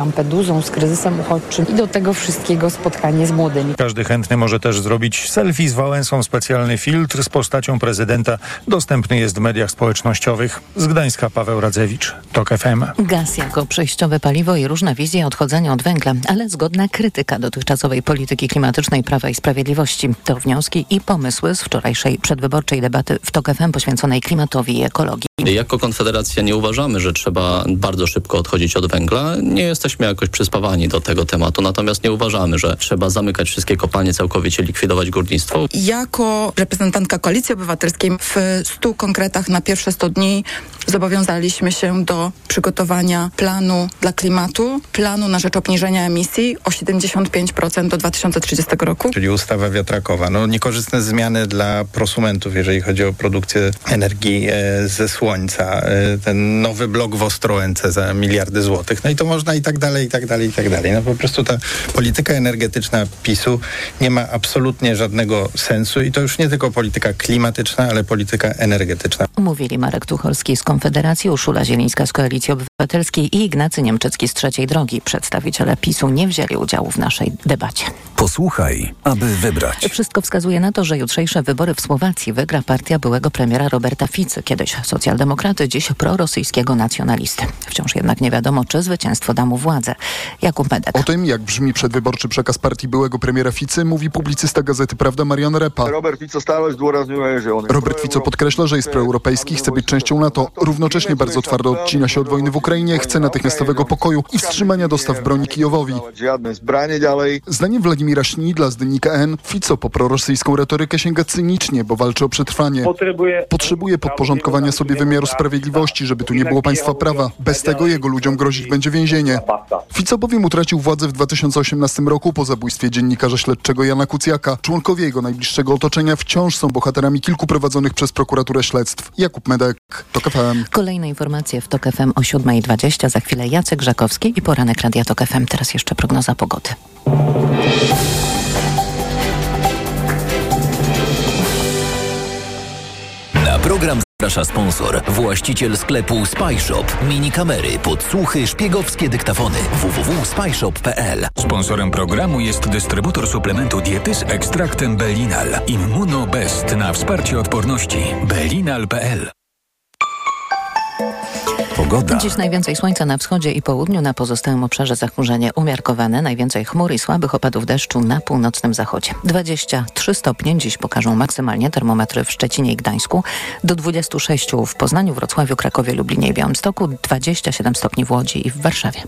Lampedusą, z kryzysem uchodźczym i do tego wszystkiego spotkanie z młodymi. Każdy chętny może też zrobić selfie z Wałęsą. Specjalny filtr z postacią prezydenta dostępny jest w mediach społecznościowych. Z Gdańska Paweł Radzewicz, TOK FM. Gaz jako przejściowe paliwo i różne wizje odchodzenia od węgla, ale zgodna krytyka dotychczasowej polityki klimatycznej Prawa i Sprawiedliwości. To wnioski i pomysły z wczorajszej przedwyborczej debaty w TOK FM poświęconej klimatowi i ekologii. Jako Konfederacja nie uważamy, że trzeba bardzo szybko odchodzić od węgla. Nie jesteśmy jakoś przyspawani do tego tematu, natomiast nie uważamy, że trzeba zamykać wszystkie kopalnie, całkowicie likwidować górnictwo. Jako reprezentantka Koalicji Obywatelskiej w 100 konkretach na pierwsze 100 dni zobowiązaliśmy się do przygotowania planu dla klimatu, planu na rzecz obniżenia emisji o 75% do 2030 roku. Czyli ustawa wiatrakowa. No, niekorzystne zmiany dla prosumentów, jeżeli chodzi o produkcję energii e, ze słońca. E, ten nowy blok w Ostrołęce za miliardy złotych. No i to można i tak dalej, i tak dalej, i tak dalej. No po prostu ta polityka energetyczna PiSu nie ma absolutnie żadnego sensu i to już nie tylko polityka klimatyczna, ale polityka energetyczna. Mówili Marek Tucholski z Konfederacji, Urszula Zielińska z Koalicji Obywatelskiej i Ignacy Niemczecki z Trzeciej Drogi. Przedstawiciele PiSu nie wzięli udziału w naszej debacie. Posłuchaj, aby wybrać. Wszystko wskazuje na to, że jutrzejsze wybory w Słowacji wygra partia byłego premiera Roberta Ficy, kiedyś socjaldemokraty, dziś prorosyjskiego nacjonalisty. Wciąż jednak nie wiadomo, czy zwycięstwo da mu władzę. Jakub Medek. O tym, jak brzmi przedwyborczy przekaz partii byłego premiera Ficy, mówi publicysta Gazety Prawda Marian Repa. Robert Fico podkreśla, że jest proeuropejski, chce być częścią NATO, równocześnie bardzo twardo odcina się od wojny w Ukrainie, chce natychmiastowego pokoju i wstrzymania dostaw broni Kijowowi. Zdaniem Władimira Śnidla z Dziennika N, Fico po prorosyjską retorykę sięga cynicznie, bo walczy o przetrwanie. Potrzebuje podporządkowania sobie wymiaru sprawiedliwości, żeby tu nie było państwa prawa. Bez tego jego ludziom grozić będzie więzienie. Fico bowiem utracił władzę w 2018 roku po zabójstwie dziennikarza śledczego Jana Kucjaka. Członkowie jego najbliższego otoczenia wciąż są bohaterami kilku prowadzonych przez prokuraturę śledztw. Jakub Medek, TOK FM. Kolejne informacje w TOK FM o 7.20. Za chwilę Jacek Żakowski i poranek Radia TOK FM. Teraz jeszcze prognoza pogody. Na program zaprasza sponsor, właściciel sklepu Spyshop. Mini kamery, podsłuchy, szpiegowskie dyktafony. www.spyshop.pl Sponsorem programu jest dystrybutor suplementu diety z ekstraktem Belinal. Immunobest na wsparcie odporności. Belinal.pl Pogoda. Dziś najwięcej słońca na wschodzie i południu, na pozostałym obszarze zachmurzenie umiarkowane, najwięcej chmur i słabych opadów deszczu na północnym zachodzie. 23 stopnie dziś pokażą maksymalnie termometry w Szczecinie i Gdańsku, do 26 w Poznaniu, Wrocławiu, Krakowie, Lublinie i Białymstoku, 27 stopni w Łodzi i w Warszawie.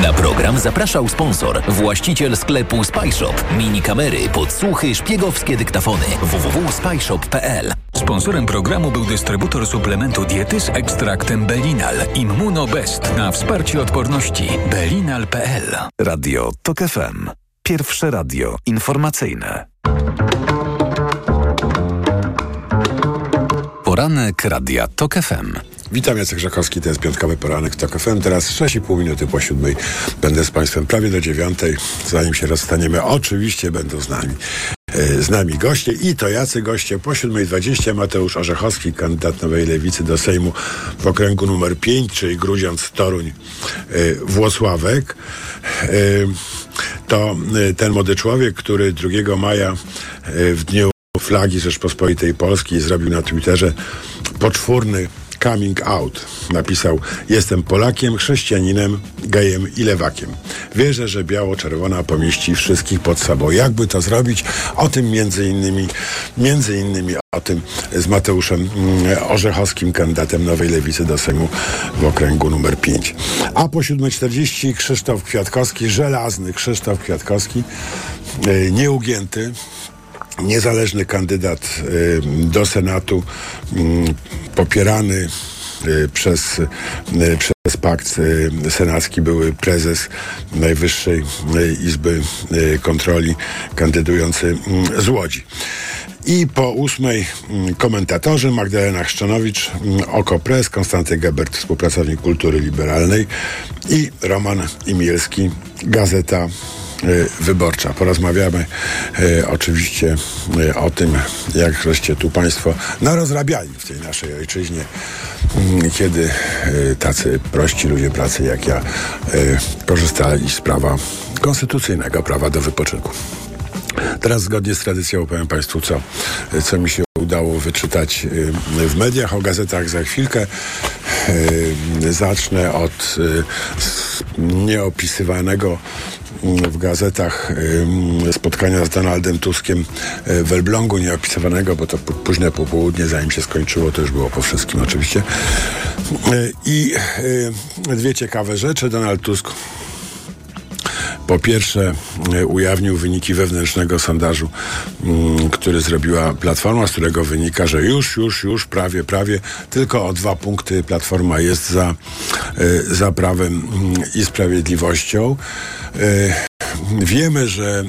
Na program zapraszał sponsor, właściciel sklepu Spyshop. Mini kamery, podsłuchy, szpiegowskie dyktafony. www.spyshop.pl Sponsorem programu był dystrybutor suplementu diety z ekstraktem Belinal. Immunobest na wsparcie odporności. Belinal.pl Radio TOK FM. Pierwsze radio informacyjne. Poranek Radia TOK FM. Witam, Jacek Żakowski, to jest piątkowy poranek TOK FM. Teraz 6,5 minuty po siódmej. Będę z Państwem prawie do dziewiątej. Zanim się rozstaniemy, oczywiście będą z nami. Z nami goście i to jacy goście. Po 7.20 Mateusz Orzechowski, kandydat Nowej Lewicy do Sejmu w okręgu numer 5, czyli Grudziądz, Toruń, Włosławek. To ten młody człowiek, który 2 maja w dniu flagi Rzeczpospolitej Polskiej zrobił na Twitterze poczwórny coming out. Napisał: Jestem Polakiem, chrześcijaninem, gejem i lewakiem. Wierzę, że biało-czerwona pomieści wszystkich pod sobą. Jakby to zrobić? O tym między innymi, między innymi o tym z Mateuszem Orzechowskim, kandydatem Nowej Lewicy do Sejmu w okręgu numer 5. A po 7.40 Krzysztof Kwiatkowski, żelazny Krzysztof Kwiatkowski, nieugięty, niezależny kandydat do Senatu, popierany przez, przez pakt senacki, były prezes Najwyższej Izby Kontroli, kandydujący z Łodzi. I po ósmej komentatorzy Magdalena Chrzczanowicz, Okopres, Konstanty Gebert, współpracownik kultury liberalnej i Roman Imielski, Gazeta wyborcza. Porozmawiamy oczywiście o tym, jak żeście tu Państwo narozrabiali w tej naszej ojczyźnie, mm, kiedy tacy prości ludzie pracy jak ja korzystali z prawa konstytucyjnego, prawa do wypoczynku. Teraz zgodnie z tradycją opowiem Państwu, co, co mi się udało wyczytać w mediach, o gazetach za chwilkę. Zacznę od nieopisywanego w gazetach spotkania z Donaldem Tuskiem w Elblągu, nieopisywanego, bo to późne popołudnie, zanim się skończyło, to już było po wszystkim oczywiście. I dwie ciekawe rzeczy. Donald Tusk po pierwsze ujawnił wyniki wewnętrznego sondażu, który zrobiła Platforma, z którego wynika, że już, już, już, prawie, prawie, tylko o dwa punkty Platforma jest za, za prawem i sprawiedliwością. Wiemy, że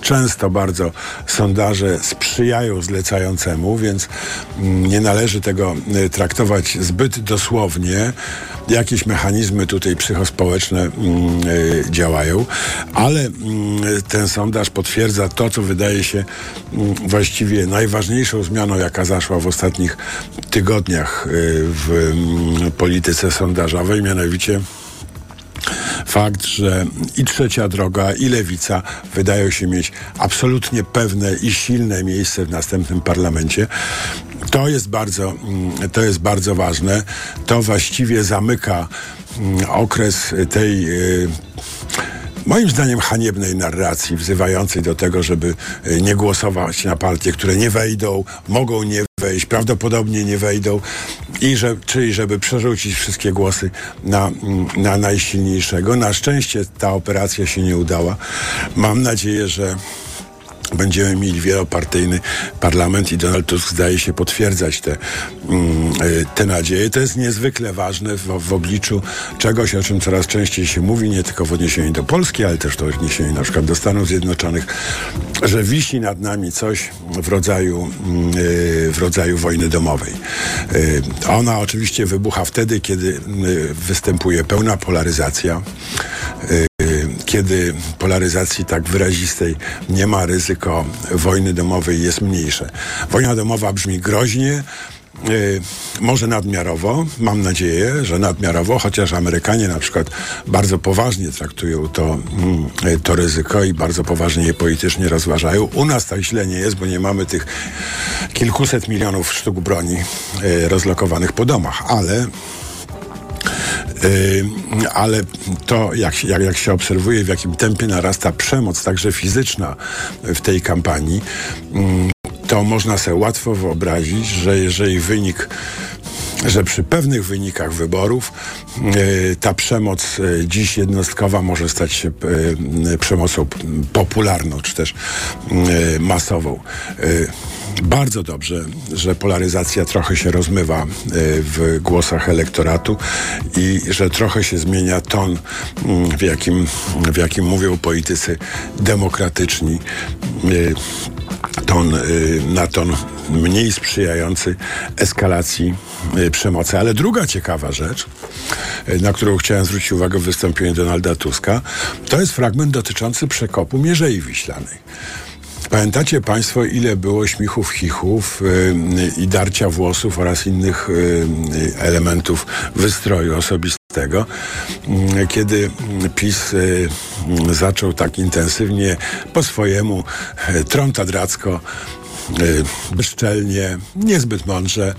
często bardzo sondaże sprzyjają zlecającemu, więc nie należy tego traktować zbyt dosłownie. Jakieś mechanizmy tutaj psychospołeczne działają, ale ten sondaż potwierdza to, co wydaje się właściwie najważniejszą zmianą, jaka zaszła w ostatnich tygodniach w polityce sondażowej, mianowicie fakt, że i trzecia droga, i lewica wydają się mieć absolutnie pewne i silne miejsce w następnym parlamencie. To jest bardzo, to jest bardzo ważne. To właściwie zamyka okres tej moim zdaniem haniebnej narracji wzywającej do tego, żeby nie głosować na partie, które nie wejdą, mogą nie wejść, prawdopodobnie nie wejdą, i że, czyli żeby przerzucić wszystkie głosy na, na najsilniejszego. Na szczęście ta operacja się nie udała. Mam nadzieję, że będziemy mieli wielopartyjny parlament i Donald Tusk zdaje się potwierdzać te, te nadzieje. To jest niezwykle ważne w, w obliczu czegoś, o czym coraz częściej się mówi, nie tylko w odniesieniu do Polski, ale też w odniesieniu na przykład do Stanów Zjednoczonych, że wisi nad nami coś w rodzaju, w rodzaju wojny domowej. Ona oczywiście wybucha wtedy, kiedy występuje pełna polaryzacja kiedy polaryzacji tak wyrazistej nie ma, ryzyko wojny domowej jest mniejsze. Wojna domowa brzmi groźnie, Yy, może nadmiarowo, mam nadzieję, że nadmiarowo, chociaż Amerykanie na przykład bardzo poważnie traktują to, yy, to ryzyko i bardzo poważnie je politycznie rozważają. U nas tak źle nie jest, bo nie mamy tych kilkuset milionów sztuk broni yy, rozlokowanych po domach, ale ale to, jak, jak, jak się obserwuje, w jakim tempie narasta przemoc, także fizyczna w tej kampanii, to można sobie łatwo wyobrazić, że jeżeli wynik że przy pewnych wynikach wyborów yy, ta przemoc yy, dziś jednostkowa może stać się yy, przemocą popularną, czy też masową. Bardzo dobrze, że polaryzacja trochę się rozmywa w głosach elektoratu i że trochę się zmienia ton, w jakim, w jakim mówią politycy demokratyczni ton, na ton mniej sprzyjający eskalacji przemocy. Ale druga ciekawa rzecz, na którą chciałem zwrócić uwagę w wystąpieniu Donalda Tuska, to jest fragment dotyczący przekopu Mierzei Wiślanej. Pamiętacie Państwo, ile było śmichów, chichów yy, i darcia włosów oraz innych yy, elementów wystroju osobistego, yy, kiedy PiS zaczął tak intensywnie po swojemu trątadracko bezczelnie, niezbyt mądrze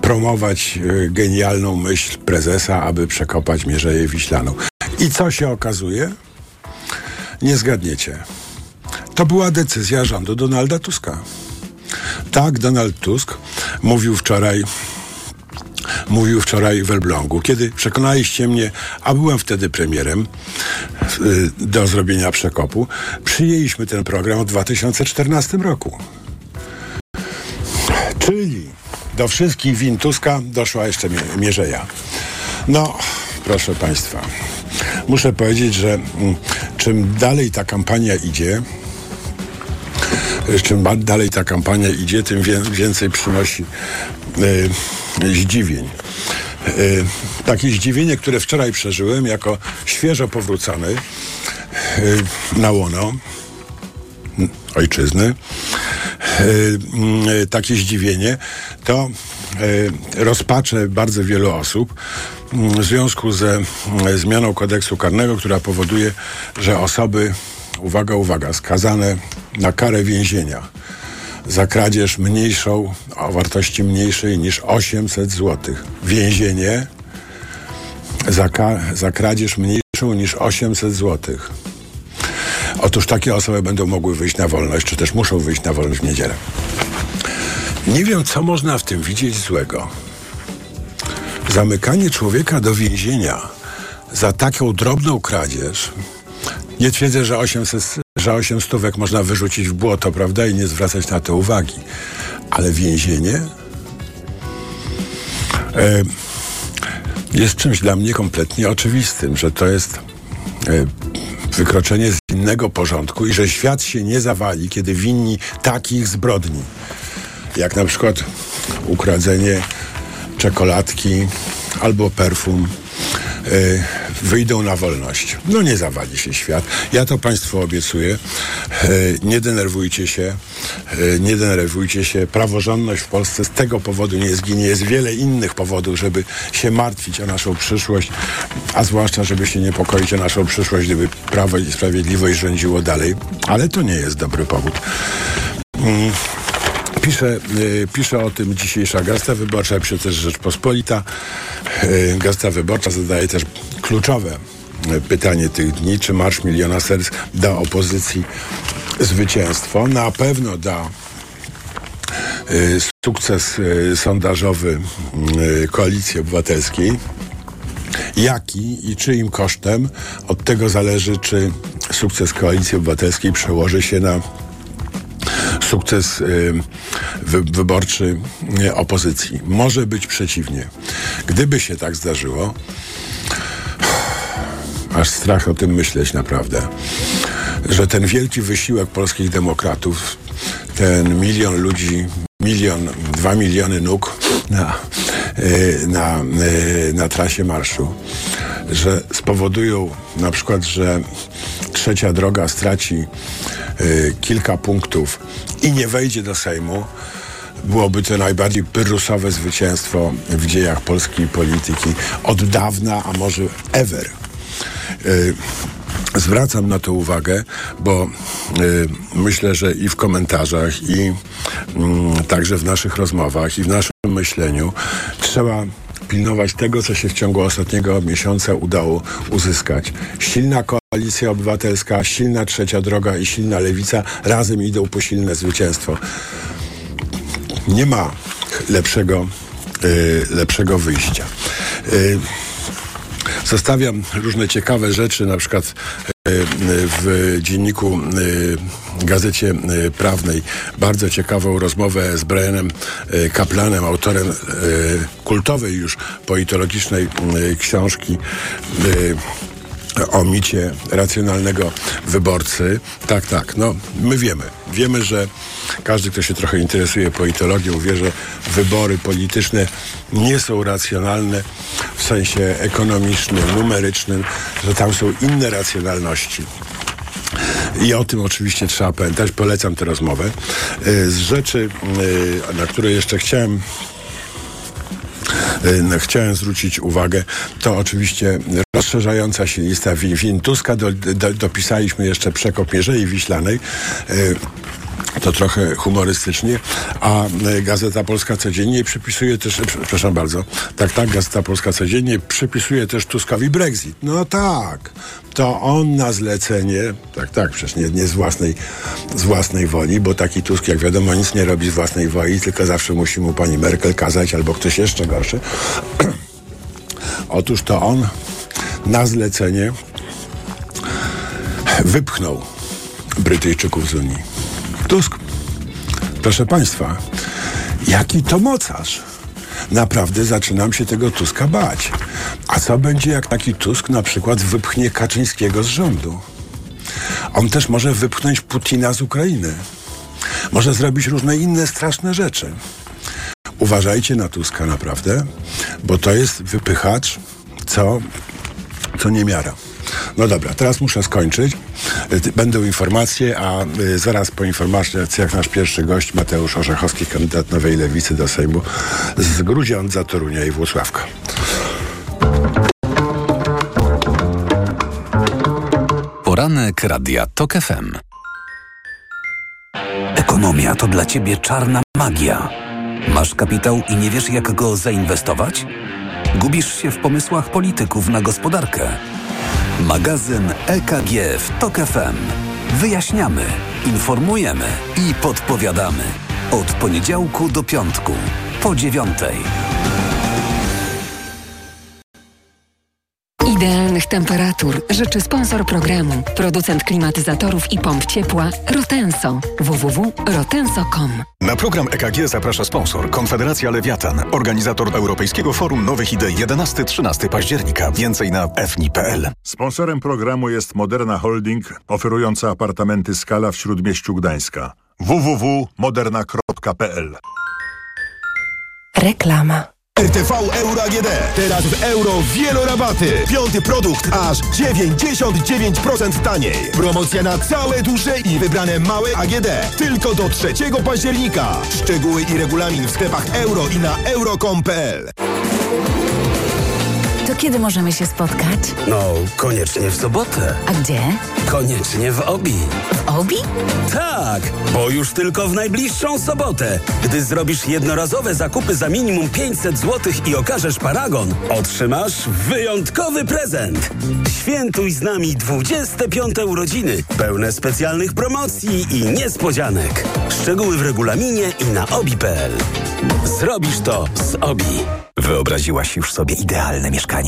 promować genialną myśl prezesa, aby przekopać Mierzeję Wiślaną. I co się okazuje? Nie zgadniecie. To była decyzja rządu Donalda Tuska. Tak, Donald Tusk mówił wczoraj mówił wczoraj w Elblągu, kiedy przekonaliście mnie, a byłem wtedy premierem do zrobienia przekopu, przyjęliśmy ten program w 2014 roku. Czyli do wszystkich win Tuska doszła jeszcze Mierzeja. No, proszę Państwa, muszę powiedzieć, że czym dalej ta kampania idzie, czym dalej ta kampania idzie, tym więcej przynosi e, zdziwień. y, takie zdziwienie, które wczoraj przeżyłem jako świeżo powrócony y, na łono ojczyzny, takie zdziwienie, to rozpacze bardzo wielu osób w związku ze zmianą kodeksu karnego, która powoduje, że osoby, uwaga, uwaga, skazane na karę więzienia za kradzież mniejszą, o wartości mniejszej niż 800 zł. Więzienie za, za kradzież mniejszą niż 800 zł. Otóż takie osoby będą mogły wyjść na wolność, czy też muszą wyjść na wolność w niedzielę. Nie wiem, co można w tym widzieć złego. Zamykanie człowieka do więzienia za taką drobną kradzież. Nie twierdzę, że 800, że 8 stówek można wyrzucić w błoto, prawda, i nie zwracać na to uwagi. Ale więzienie? E, jest czymś dla mnie kompletnie oczywistym, że to jest e, wykroczenie z innego porządku i że świat się nie zawali, kiedy winni takich zbrodni, jak na przykład ukradzenie czekoladki albo perfum. Y, wyjdą na wolność. No nie zawali się świat. Ja to Państwu obiecuję. Y, nie denerwujcie się. Y, nie denerwujcie się. Praworządność w Polsce z tego powodu nie zginie. Jest wiele innych powodów, żeby się martwić o naszą przyszłość, a zwłaszcza, żeby się niepokoić o naszą przyszłość, gdyby Prawo i Sprawiedliwość rządziło dalej. Ale to nie jest dobry powód. Pisze, pisze o tym dzisiejsza Gazeta Wyborcza, pisze też Rzeczpospolita. Gazeta Wyborcza zadaje też kluczowe pytanie tych dni, czy Marsz Miliona Serc da opozycji zwycięstwo. Na pewno da sukces sondażowy Koalicji Obywatelskiej. Jaki i czyim kosztem? Od tego zależy, czy sukces Koalicji Obywatelskiej przełoży się na sukces y, wy, wyborczy y, opozycji. Może być przeciwnie. Gdyby się tak zdarzyło, aż strach o tym myśleć naprawdę, że ten wielki wysiłek polskich demokratów, ten milion ludzi, milion, dwa miliony nóg na, y, na, na trasie marszu, że spowodują na przykład, że trzecia droga straci y, kilka punktów i nie wejdzie do Sejmu, byłoby to najbardziej pyrrusowe zwycięstwo w dziejach polskiej polityki od dawna, a może ever. Y, zwracam na to uwagę, bo y, myślę, że i w komentarzach, i y, także w naszych rozmowach, i w naszym myśleniu trzeba pilnować tego, co się w ciągu ostatniego miesiąca udało uzyskać. Silna koalicja obywatelska, silna trzecia droga i silna lewica razem idą po silne zwycięstwo. Nie ma lepszego, y, lepszego wyjścia. Zostawiam różne ciekawe rzeczy, na przykład y, w dzienniku Gazecie Prawnej. Bardzo ciekawą rozmowę z Brianem Kaplanem, autorem kultowej już politologicznej książki o micie racjonalnego wyborcy. Tak, tak. No, my wiemy. Wiemy, że każdy, kto się trochę interesuje politologią, wie, że wybory polityczne nie są racjonalne w sensie ekonomicznym, numerycznym, że tam są inne racjonalności. I o tym oczywiście trzeba pamiętać. Polecam tę rozmowę. Z rzeczy, na które jeszcze chciałem chciałem zwrócić uwagę, to oczywiście rozszerzająca się lista win, Tuska. Do, do, dopisaliśmy jeszcze przekop Mierzei Wiślanej to trochę humorystycznie, a Gazeta Polska Codziennie przypisuje też, przepraszam bardzo, tak, tak, Gazeta Polska Codziennie przypisuje też Tuskowi Brexit. No tak, to on na zlecenie, tak, tak, przecież nie, nie z, własnej, z własnej woli, bo taki Tusk, jak wiadomo, nic nie robi z własnej woli, tylko zawsze musi mu pani Merkel kazać albo ktoś jeszcze gorszy. Otóż to on na zlecenie wypchnął Brytyjczyków z Unii. Tusk, proszę Państwa, jaki to mocarz? Naprawdę zaczynam się tego Tuska bać. A co będzie, jak taki Tusk na przykład wypchnie Kaczyńskiego z rządu? On też może wypchnąć Putina z Ukrainy. Może zrobić różne inne straszne rzeczy. uważajcie na Tuska naprawdę, bo to jest wypychacz, co, co niemiara. No dobra, teraz muszę skończyć. Y, Będą informacje, a y, zaraz po informacjach nasz pierwszy gość Mateusz Orzechowski, kandydat Nowej Lewicy do Sejmu z Grudziądza, Torunia i Włocławka. Poranek Radia TOK FM. Ekonomia to dla ciebie czarna magia. Masz kapitał i nie wiesz, jak go zainwestować? Gubisz się w pomysłach polityków na gospodarkę. Magazyn EKG w TOK FM. Wyjaśniamy, informujemy i podpowiadamy. Od poniedziałku do piątku, po dziewiątej. Idealnych temperatur życzy sponsor programu, producent klimatyzatorów i pomp ciepła Rotenso. www.rotenso.com Na program EKG zaprasza sponsor Konfederacja Lewiatan, organizator Europejskiego Forum Nowych Idei 11-13 października. Więcej na fni.pl. Sponsorem programu jest Moderna Holding, oferująca apartamenty Skala w Śródmieściu Gdańska. www.moderna.pl Reklama. RTV Euro AGD. Teraz w euro wielorabaty. Piąty produkt aż 99% taniej. Promocja na całe duże i wybrane małe AGD. Tylko do 3 października. Szczegóły i regulamin w sklepach euro i na euro.com.pl. Kiedy możemy się spotkać? No, koniecznie w sobotę. A gdzie? Koniecznie w Obi. W Obi? Tak, bo już tylko w najbliższą sobotę. Gdy zrobisz jednorazowe zakupy za minimum 500 zł i okażesz paragon, otrzymasz wyjątkowy prezent. Świętuj z nami 25 urodziny, pełne specjalnych promocji i niespodzianek. Szczegóły w regulaminie i na obi.pl. Zrobisz to z Obi. Wyobraziłaś już sobie idealne mieszkanie?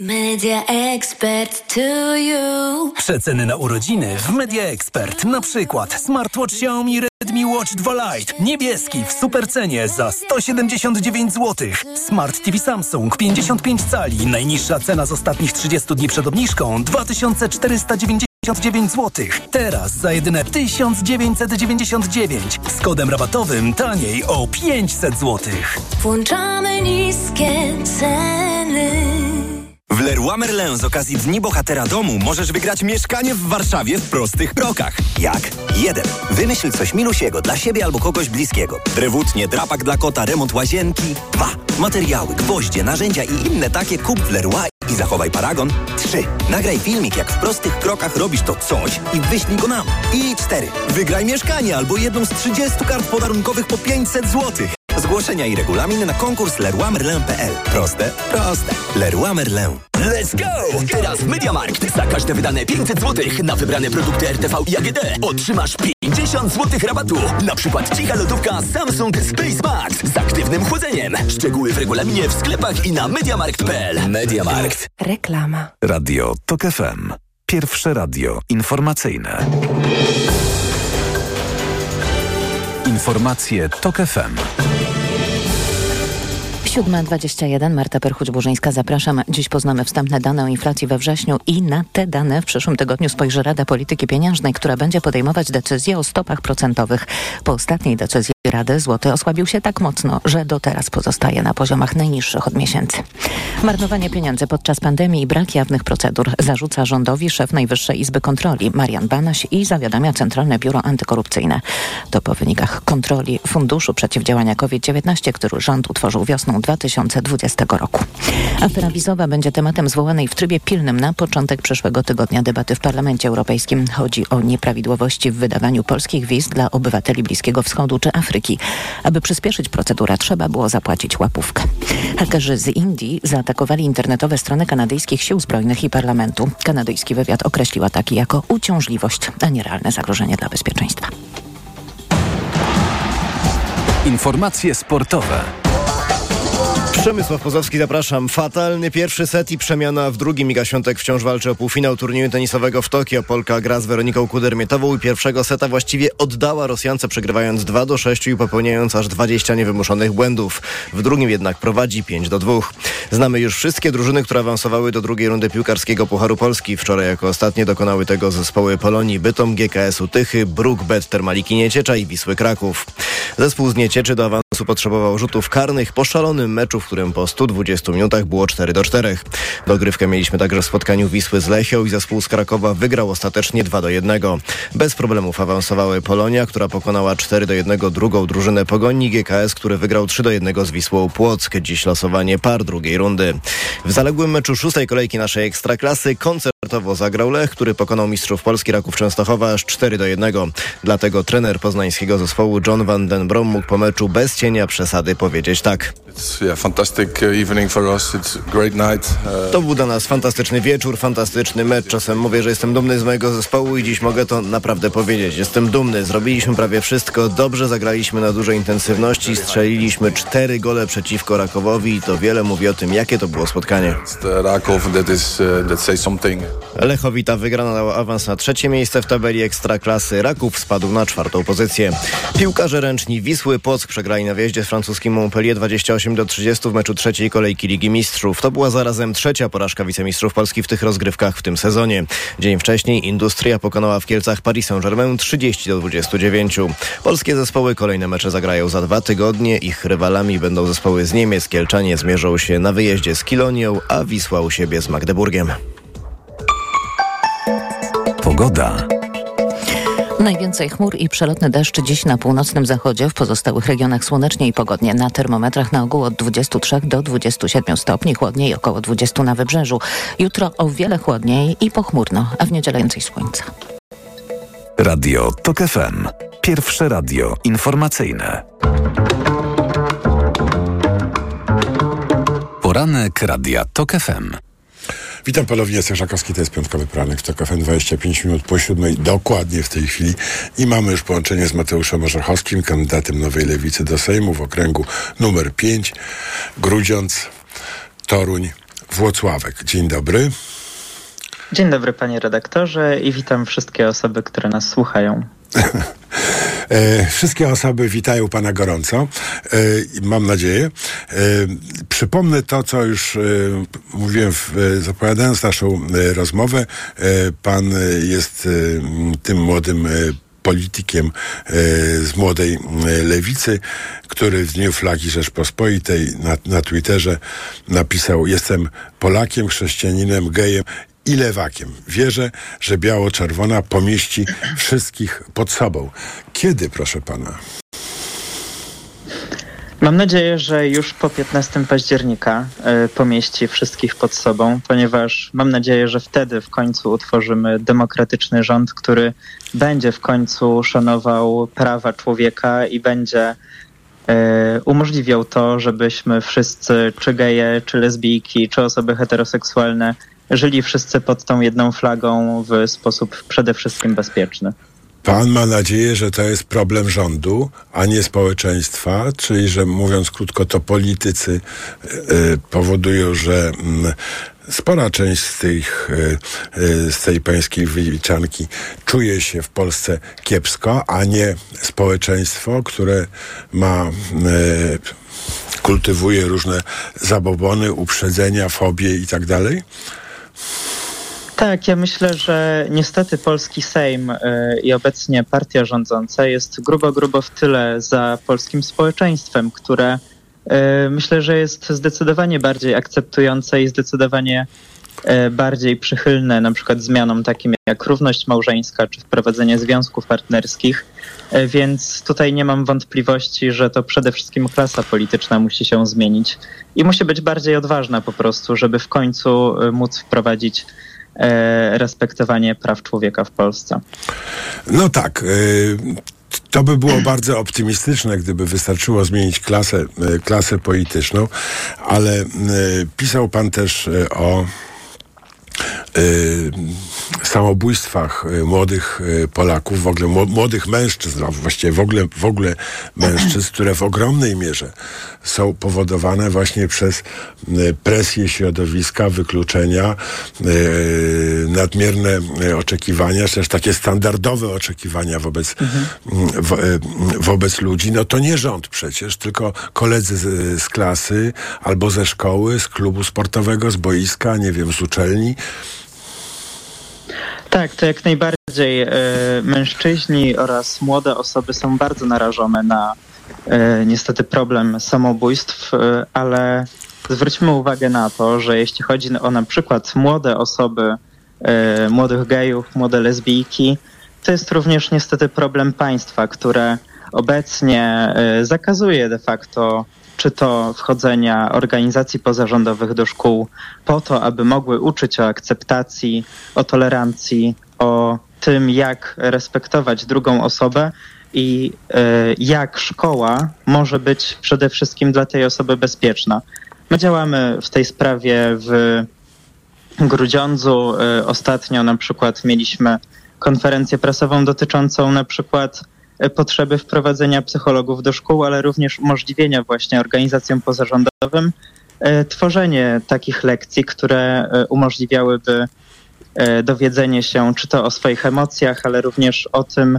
Media Expert to you. Przeceny na urodziny w Media Expert. Na przykład smartwatch Xiaomi Redmi Watch 2 Lite. Niebieski w supercenie za 179 zł. Smart TV Samsung 55 cali. Najniższa cena z ostatnich 30 dni przed obniżką 2499 zł. Teraz za jedyne 1999. Z kodem rabatowym taniej o 500 zł. Włączamy niskie ceny. Leroy Merlin z okazji Dni Bohatera Domu możesz wygrać mieszkanie w Warszawie w prostych krokach. Jak? 1. Wymyśl coś milusiego dla siebie albo kogoś bliskiego. Drewutnie, drapak dla kota, remont łazienki. 2. Materiały, gwoździe, narzędzia i inne takie kup w Leroy i zachowaj paragon. 3. Nagraj filmik, jak w prostych krokach robisz to coś i wyślij go nam. I 4. Wygraj mieszkanie albo jedną z 30 kart podarunkowych po 500 zł. Zgłoszenia i regulamin na konkurs leroymerlin.pl. Proste? Proste. Leroy Merlin. Let's go! Teraz w Mediamarkt za każde wydane 500 zł na wybrane produkty RTV i AGD otrzymasz 50 zł rabatu. Na przykład cicha lodówka Samsung Space Max z aktywnym chłodzeniem. Szczegóły w regulaminie w sklepach i na mediamarkt.pl. Mediamarkt. Reklama. Radio TOK FM. Pierwsze radio informacyjne. Informacje TOK FM. 7.21, Marta Perchuć-Burzyńska, zapraszam. Dziś poznamy wstępne dane o inflacji we wrześniu i na te dane w przyszłym tygodniu spojrzy Rada Polityki Pieniężnej, która będzie podejmować decyzje o stopach procentowych. Po ostatniej decyzji Rady złoty osłabił się tak mocno, że do teraz pozostaje na poziomach najniższych od miesięcy. Marnowanie pieniędzy podczas pandemii i brak jawnych procedur zarzuca rządowi szef Najwyższej Izby Kontroli Marian Banaś i zawiadamia Centralne Biuro Antykorupcyjne. To po wynikach kontroli Funduszu Przeciwdziałania COVID-19, który rząd utworzył wiosną 2020 roku. Afera wizowa będzie tematem zwołanej w trybie pilnym na początek przyszłego tygodnia debaty w Parlamencie Europejskim. Chodzi o nieprawidłowości w wydawaniu polskich wiz dla obywateli Bliskiego Wschodu czy Afryki. Aby przyspieszyć procedurę, trzeba było zapłacić łapówkę. Hakerzy z Indii zaatakowali internetowe strony kanadyjskich sił zbrojnych i parlamentu. Kanadyjski wywiad określił ataki jako uciążliwość, a nie realne zagrożenie dla bezpieczeństwa. Informacje sportowe. Przemysław Pozowski, zapraszam. Fatalny pierwszy set i przemiana w drugim. Iga Świątek wciąż walczy o półfinał turnieju tenisowego w Tokio. Polka gra z Weroniką Kudermietową i pierwszego seta właściwie oddała Rosjance, przegrywając 2 do 6 i popełniając aż 20 niewymuszonych błędów. W drugim jednak prowadzi 5 do 2. Znamy już wszystkie drużyny, które awansowały do drugiej rundy piłkarskiego Pucharu Polski. Wczoraj jako ostatnie dokonały tego zespoły Polonii Bytom, GKS-u Tychy, Bruk, Bet, Termaliki Nieciecza i Wisły Kraków. Zespół z Niecieczy do awansu potrzebował rzutów karnych po szalonym meczu, w którym po 120 minutach było 4 do 4. Dogrywkę mieliśmy także w spotkaniu Wisły z Lechią i zespół z Krakowa wygrał ostatecznie 2 do 1. Bez problemów awansowały Polonia, która pokonała 4 do 1 drugą drużynę Pogoni GKS, który wygrał 3 do 1 z Wisłą Płock. Dziś losowanie par drugiej rundy. W zaległym meczu szóstej kolejki naszej Ekstraklasy koncertowo zagrał Lech, który pokonał mistrzów Polski Raków Częstochowa aż 4 do 1. Dlatego trener poznańskiego zespołu John van den Brom mógł po meczu bez cienia przesady powiedzieć tak. To był dla nas fantastyczny wieczór, fantastyczny mecz. Czasem mówię, że jestem dumny z mojego zespołu i dziś mogę to naprawdę powiedzieć. Jestem dumny, zrobiliśmy prawie wszystko, dobrze zagraliśmy na dużej intensywności, strzeliliśmy cztery gole przeciwko Rakowowi i to wiele mówi o tym, jakie to było spotkanie. Lechowi ta wygrana awans na trzecie miejsce w tabeli Ekstraklasy. Raków spadł na czwartą pozycję. Piłkarze ręczni Wisły Płock przegrali na wjeździe z francuskim Montpellier 28 do 30 w meczu trzeciej kolejki Ligi Mistrzów. To była zarazem trzecia porażka wicemistrzów Polski w tych rozgrywkach w tym sezonie. Dzień wcześniej Industria pokonała w Kielcach Paris Saint-Germain 30 do 29. Polskie zespoły kolejne mecze zagrają za dwa tygodnie. Ich rywalami będą zespoły z Niemiec. Kielczanie zmierzą się na wyjeździe z Kilonią, a Wisła u siebie z Magdeburgiem. Pogoda. Najwięcej chmur i przelotny deszcz dziś na północnym zachodzie, w pozostałych regionach słonecznie i pogodnie. Na termometrach na ogół od 23 do 27 stopni, chłodniej około 20 na wybrzeżu. Jutro o wiele chłodniej i pochmurno, a w niedzielę więcej słońca. Radio TOK FM. Pierwsze radio informacyjne. Poranek Radia TOK FM. Witam ponownie, jestem Żakowski, to jest piątkowy poranek w TOK FM, 25 minut po siódmej, dokładnie w tej chwili. I mamy już połączenie z Mateuszem Orzechowskim, kandydatem Nowej Lewicy do Sejmu w okręgu numer 5, Grudziądz, Toruń, Włocławek. Dzień dobry. Dzień dobry panie redaktorze i witam wszystkie osoby, które nas słuchają. E, wszystkie osoby witają pana gorąco. E, mam nadzieję. E, przypomnę to, co już mówiłem, zapowiadając naszą rozmowę. pan jest tym młodym politykiem z młodej lewicy, który w Dniu Flagi Rzeczpospolitej na, na Twitterze napisał Jestem Polakiem, chrześcijaninem, gejem i lewakiem. Wierzę, że biało-czerwona pomieści wszystkich pod sobą. Kiedy, proszę pana? Mam nadzieję, że już po 15 października y, pomieści wszystkich pod sobą, ponieważ mam nadzieję, że wtedy w końcu utworzymy demokratyczny rząd, który będzie w końcu szanował prawa człowieka i będzie y, umożliwiał to, żebyśmy wszyscy, czy geje, czy lesbijki, czy osoby heteroseksualne, żyli wszyscy pod tą jedną flagą w sposób przede wszystkim bezpieczny. Pan ma nadzieję, że to jest problem rządu, a nie społeczeństwa, czyli że mówiąc krótko, to politycy y, powodują, że y, spora część z, tych, y, z tej pańskiej wyliczanki czuje się w Polsce kiepsko, a nie społeczeństwo, które ma kultywuje różne zabobony, uprzedzenia, fobie i tak dalej? Tak, ja myślę, że niestety polski Sejm y, i obecnie partia rządząca jest grubo, grubo w tyle za polskim społeczeństwem, które y, myślę, że jest zdecydowanie bardziej akceptujące i zdecydowanie y, bardziej przychylne na przykład zmianom takim jak równość małżeńska czy wprowadzenie związków partnerskich. Więc tutaj nie mam wątpliwości, że to przede wszystkim klasa polityczna musi się zmienić i musi być bardziej odważna po prostu, żeby w końcu móc wprowadzić respektowanie praw człowieka w Polsce. No tak. To by było bardzo optymistyczne, gdyby wystarczyło zmienić klasę, klasę polityczną, ale pisał pan też o samobójstwach y, młodych y, Polaków, w ogóle młodych mężczyzn, a właściwie w ogóle, w ogóle mężczyzn, które w ogromnej mierze są powodowane właśnie przez presję środowiska, wykluczenia, nadmierne oczekiwania, czy też takie standardowe oczekiwania wobec, mhm. wo, wobec ludzi. No to nie rząd przecież, tylko koledzy z, z klasy albo ze szkoły, z klubu sportowego, z boiska, nie wiem, z uczelni. Tak, to jak najbardziej. E, mężczyźni oraz młode osoby są bardzo narażone na e, niestety problem samobójstw, e, ale zwróćmy uwagę na to, że jeśli chodzi o na przykład młode osoby, młodych gejów, młode lesbijki, to jest również niestety problem państwa, które obecnie zakazuje de facto czy to wchodzenia organizacji pozarządowych do szkół po to, aby mogły uczyć o akceptacji, o tolerancji, o tym, jak respektować drugą osobę i e, jak szkoła może być przede wszystkim dla tej osoby bezpieczna. My działamy w tej sprawie w Grudziądzu. E, ostatnio na przykład mieliśmy konferencję prasową dotyczącą na przykład potrzeby wprowadzenia psychologów do szkół, ale również umożliwienia właśnie organizacjom pozarządowym e, tworzenie takich lekcji, które e, umożliwiałyby e, dowiedzenie się czy to o swoich emocjach, ale również o tym,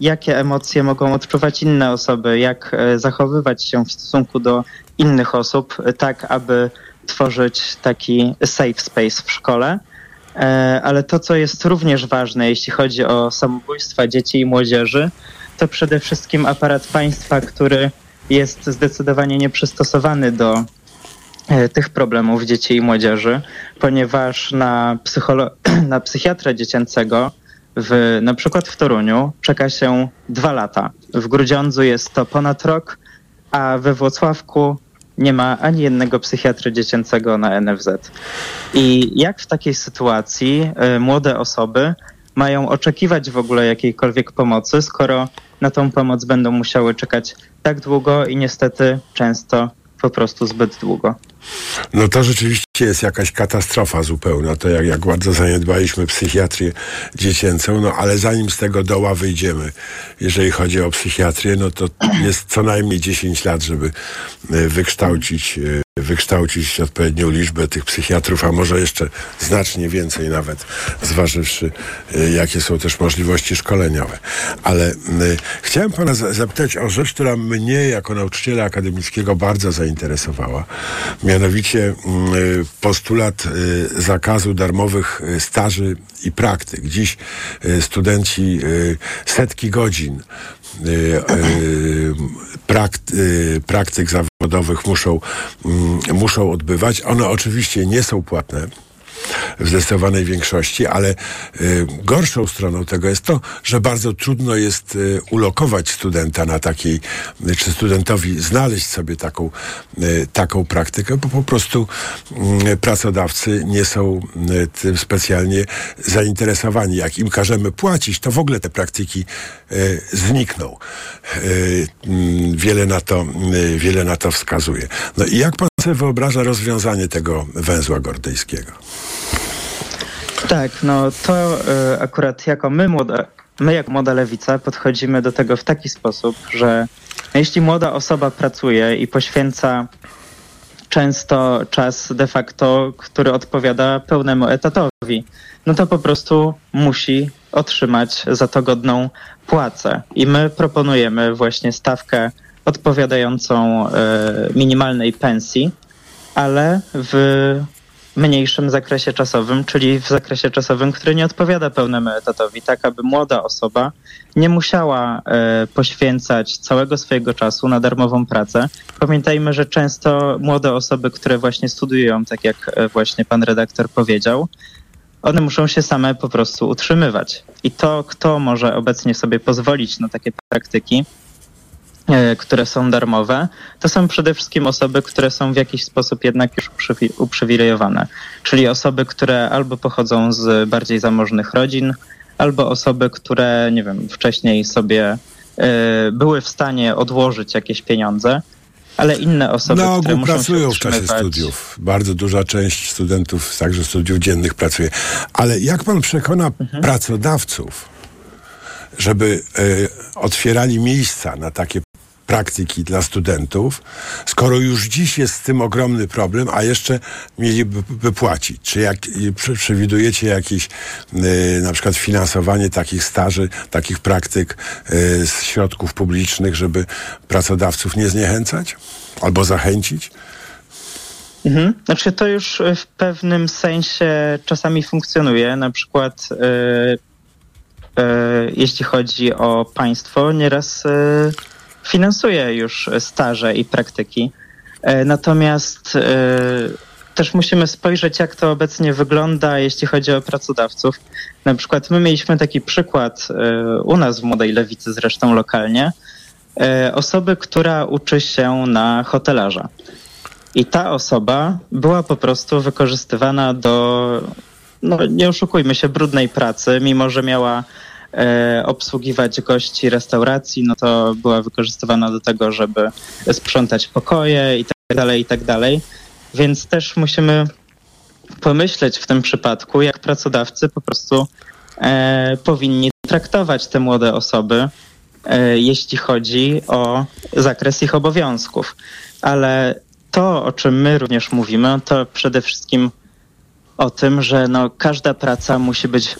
jakie emocje mogą odczuwać inne osoby, jak zachowywać się w stosunku do innych osób, tak aby tworzyć taki safe space w szkole. E, ale to, co jest również ważne, jeśli chodzi o samobójstwa dzieci i młodzieży, to przede wszystkim aparat państwa, który jest zdecydowanie nieprzystosowany do e, tych problemów dzieci i młodzieży, ponieważ na, psycholo- na psychiatrę dziecięcego w, na przykład w Toruniu czeka się dwa lata. W Grudziądzu jest to ponad rok, a we Włocławku nie ma ani jednego psychiatry dziecięcego na NFZ. I jak w takiej sytuacji y, młode osoby mają oczekiwać w ogóle jakiejkolwiek pomocy, skoro na tą pomoc będą musiały czekać tak długo i niestety często po prostu zbyt długo. No to rzeczywiście jest jakaś katastrofa zupełna, to jak, jak bardzo zaniedbaliśmy psychiatrię dziecięcą, no ale zanim z tego doła wyjdziemy, jeżeli chodzi o psychiatrię, no to jest co najmniej 10 lat, żeby e, wykształcić e, wykształcić odpowiednią liczbę tych psychiatrów, a może jeszcze znacznie więcej nawet, zważywszy, e, jakie są też możliwości szkoleniowe. Ale chciałem pana zapytać o rzecz, która mnie jako nauczyciela akademickiego bardzo zainteresowała. Y, postulat y, zakazu darmowych staży i praktyk. Dziś studenci setki godzin praktyk zawodowych muszą, mm, muszą odbywać. One oczywiście nie są płatne w zdecydowanej większości, ale y, gorszą stroną tego jest to, że bardzo trudno jest y, ulokować studenta na takiej, czy studentowi znaleźć sobie taką, y, taką praktykę, bo po prostu y, pracodawcy nie są tym specjalnie zainteresowani. Jak im każemy płacić, to w ogóle te praktyki znikną. Mm, wiele na to, wiele na to wskazuje. No i jak pan sobie wyobraża rozwiązanie tego węzła gordejskiego? Tak, no to y, akurat jako my, młoda, my jako młoda lewica podchodzimy do tego w taki sposób, że jeśli młoda osoba pracuje i poświęca często czas de facto, który odpowiada pełnemu etatowi, no to po prostu musi otrzymać za to godną płacę. I my proponujemy właśnie stawkę odpowiadającą y, minimalnej pensji, ale w mniejszym zakresie czasowym, czyli w zakresie czasowym, który nie odpowiada pełnemu etatowi, tak aby młoda osoba nie musiała e, poświęcać całego swojego czasu na darmową pracę. Pamiętajmy, że często młode osoby, które właśnie studiują, tak jak e, właśnie pan redaktor powiedział, one muszą się same po prostu utrzymywać. I to, kto może obecnie sobie pozwolić na takie praktyki, które są darmowe, to są przede wszystkim osoby, które są w jakiś sposób jednak już uprzywilejowane. Czyli osoby, które albo pochodzą z bardziej zamożnych rodzin, albo osoby, które, nie wiem, wcześniej sobie e, były w stanie odłożyć jakieś pieniądze ale inne osoby, Na ogół pracują w czasie studiów. Bardzo duża część studentów, także studiów dziennych pracuje. Ale jak pan przekona Mhm. pracodawców, żeby e, otwierali miejsca na takie praktyki dla studentów, skoro już dziś jest z tym ogromny problem, a jeszcze mieliby by płacić? Czy jak, przewidujecie jakieś e, na przykład finansowanie takich staży, takich praktyk e, z środków publicznych, żeby pracodawców nie zniechęcać albo zachęcić? Mhm. Znaczy to już w pewnym sensie czasami funkcjonuje. Na przykład e, e, jeśli chodzi o państwo, nieraz e, finansuje już staże i praktyki. E, natomiast e, też musimy spojrzeć, jak to obecnie wygląda, jeśli chodzi o pracodawców. Na przykład my mieliśmy taki przykład e, u nas w Młodej Lewicy, zresztą lokalnie, osoby, która uczy się na hotelarza. I ta osoba była po prostu wykorzystywana do, no nie oszukujmy się, brudnej pracy, mimo że miała obsługiwać gości restauracji, no to była wykorzystywana do tego, żeby sprzątać pokoje i tak dalej, i tak dalej. Więc też musimy pomyśleć w tym przypadku, jak pracodawcy po prostu e, powinni traktować te młode osoby, e, jeśli chodzi o zakres ich obowiązków. Ale to, o czym my również mówimy, to przede wszystkim o tym, że no, każda praca musi być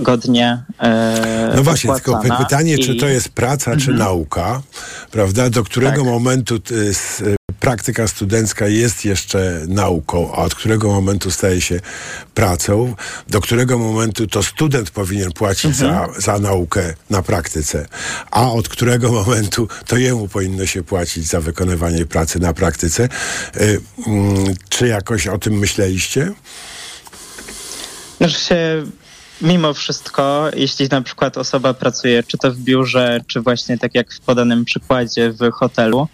godnie e, No właśnie, tylko pytanie, czy i- to jest praca, czy Mhm. nauka, prawda? Do którego Tak. momentu s- y, praktyka studencka jest jeszcze nauką, a od którego momentu staje się pracą, do którego momentu to student powinien płacić Mhm. za, za naukę na praktyce, a od którego momentu to jemu powinno się płacić za wykonywanie pracy na praktyce. Y, mm, czy jakoś o tym myśleliście? Znaczy się, mimo wszystko, jeśli na przykład osoba pracuje czy to w biurze, czy właśnie tak jak w podanym przykładzie w hotelu,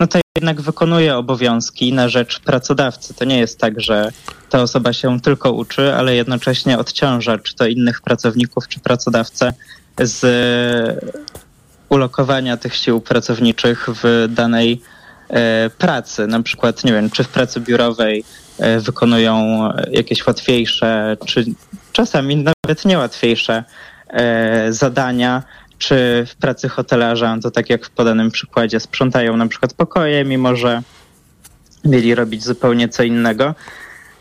no to jednak wykonuje obowiązki na rzecz pracodawcy. To nie jest tak, że ta osoba się tylko uczy, ale jednocześnie odciąża czy to innych pracowników, czy pracodawcę z ulokowania tych sił pracowniczych w danej e, pracy. Na przykład, nie wiem, czy w pracy biurowej e, wykonują jakieś łatwiejsze, czy czasami nawet niełatwiejsze e, zadania, czy w pracy hotelarza, to tak jak w podanym przykładzie, sprzątają na przykład pokoje, mimo że mieli robić zupełnie co innego.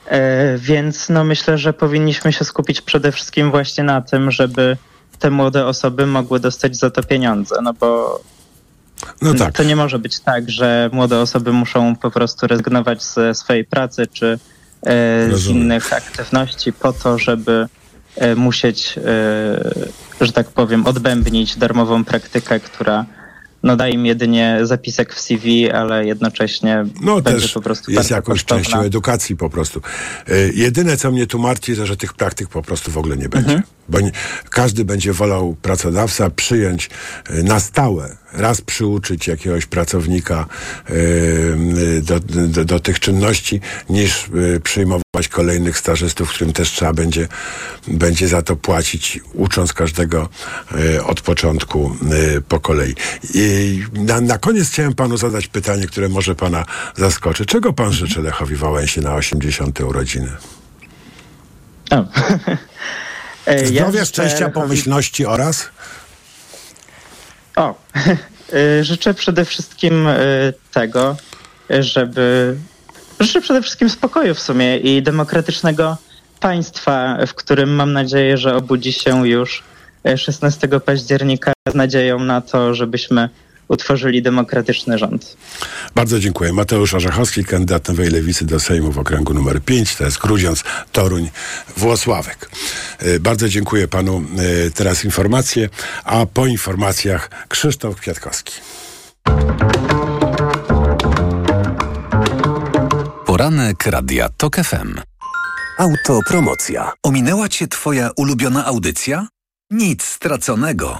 E, Więc no myślę, że powinniśmy się skupić przede wszystkim właśnie na tym, żeby te młode osoby mogły dostać za to pieniądze, no bo No tak. to nie może być tak, że młode osoby muszą po prostu rezygnować ze swojej pracy czy z Rozumiem. innych aktywności po to, żeby e, musieć, e, że tak powiem, odbębnić darmową praktykę, która no, daje im jedynie zapisek w CV, ale jednocześnie No będzie też po prostu jest jakąś kosztowna. częścią edukacji po prostu. Jedyne, co mnie tu martwi, to, że tych praktyk po prostu w ogóle nie będzie. Mhm. Bo nie, każdy będzie wolał pracodawca przyjąć na stałe, raz przyuczyć jakiegoś pracownika y, y, do, do, do tych czynności, niż y, przyjmować kolejnych stażystów, którym też trzeba będzie, będzie za to płacić, ucząc każdego y, od początku po kolei. I na, na koniec chciałem panu zadać pytanie, które może pana zaskoczy. Czego pan życzy Lechowi Wałęsie na 80. urodziny? E, Zdrowia, szczęścia, pomyślności oraz? O, y, życzę przede wszystkim y, tego, żeby. Życzę przede wszystkim spokoju w sumie i demokratycznego państwa, w którym mam nadzieję, że obudzi się już y, 16 października z nadzieją na to, żebyśmy utworzyli demokratyczny rząd. Bardzo dziękuję. Mateusz Orzechowski, kandydat Nowej Lewicy do Sejmu w okręgu numer 5, to jest Grudziądz, Toruń, Włosławek. Y, Bardzo dziękuję panu. Y, Teraz informacje, a po informacjach Krzysztof Kwiatkowski. Poranek Radia TOK FM. Autopromocja. Ominęła cię twoja ulubiona audycja? Nic straconego.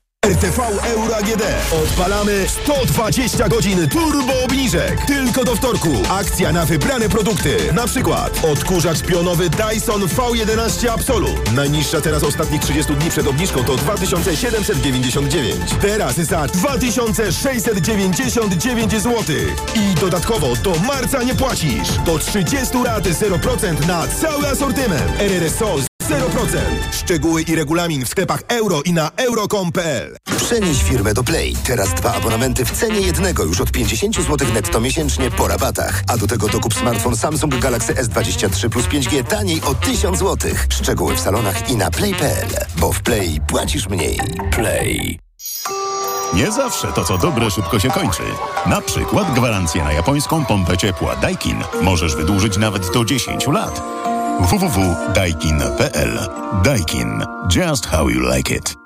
RTV Euro AGD. Odpalamy 120 godzin turbo obniżek. Tylko do wtorku. Akcja na wybrane produkty. Na przykład odkurzacz pionowy Dyson V11 Absolut. Najniższa teraz ostatnich 30 dni przed obniżką to 2799. Teraz za 2699 zł. I dodatkowo do marca nie płacisz. Do 30 lat 0% na cały asortyment. RRSO 0%. Szczegóły i regulamin w sklepach euro i na euro.com.pl. Przenieś firmę do Play. Teraz dwa abonamenty w cenie jednego już od 50 zł netto miesięcznie po rabatach. A do tego dokup smartfon Samsung Galaxy S23 plus 5G taniej o 1000 zł. Szczegóły w salonach i na play.pl. Bo w Play płacisz mniej. Play. Nie zawsze to, co dobre, szybko się kończy. Na przykład gwarancję na japońską pompę ciepła Daikin możesz wydłużyć nawet do 10 lat. www.daikin.pl Daikin. Just how you like it.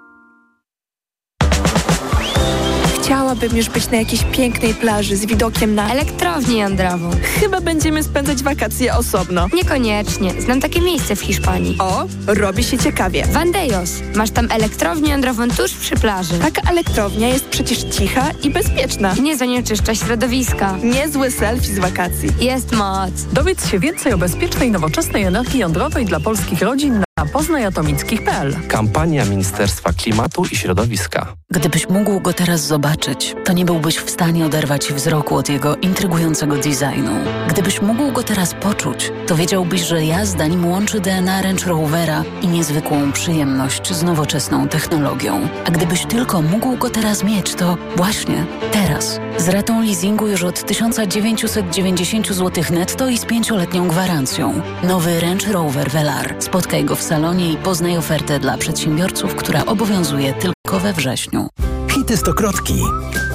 Chciałabym już być na jakiejś pięknej plaży z widokiem na... Elektrownię jądrową. Chyba będziemy spędzać wakacje osobno. Niekoniecznie. Znam takie miejsce w Hiszpanii. O, robi się ciekawie. Vandejos. Masz tam elektrownię jądrową tuż przy plaży. Taka elektrownia jest przecież cicha i bezpieczna. Nie zanieczyszcza środowiska. Niezły selfie z wakacji. Jest moc. Dowiedz się więcej o bezpiecznej, nowoczesnej energii jądrowej dla polskich rodzin na poznajatomickich.pl. Kampania Ministerstwa Klimatu i Środowiska. Gdybyś mógł go teraz zobaczyć, to nie byłbyś w stanie oderwać wzroku od jego intrygującego designu. Gdybyś mógł go teraz poczuć, to wiedziałbyś, że jazda nim łączy DNA Range Rovera i niezwykłą przyjemność z nowoczesną technologią. A gdybyś tylko mógł go teraz mieć, to właśnie teraz. Z ratą leasingu już od 1990 zł netto i z pięcioletnią gwarancją. Nowy Range Rover Velar. Spotkaj go w salonie i poznaj ofertę dla przedsiębiorców, która obowiązuje tylko we wrześniu. Hity Stokrotki.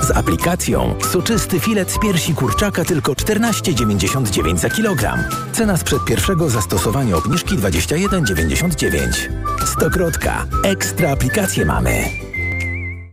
Z aplikacją soczysty filet z piersi kurczaka tylko 14,99 za kilogram. Cena sprzed pierwszego zastosowania obniżki 21,99. Stokrotka. Ekstra aplikacje mamy.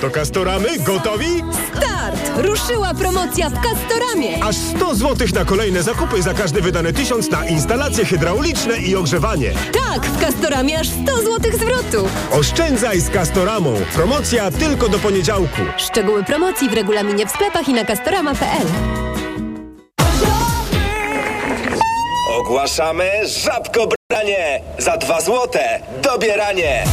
To Kastoramy gotowi? Start! Ruszyła promocja w Kastoramie! Aż 100 zł na kolejne zakupy za każdy wydany tysiąc na instalacje hydrauliczne i ogrzewanie. Tak, w Kastoramie aż 100 zł zwrotu! Oszczędzaj z Kastoramą. Promocja tylko do poniedziałku. Szczegóły promocji w regulaminie w sklepach i na kastorama.pl Ogłaszamy żabkobranie! Za dwa złote dobieranie!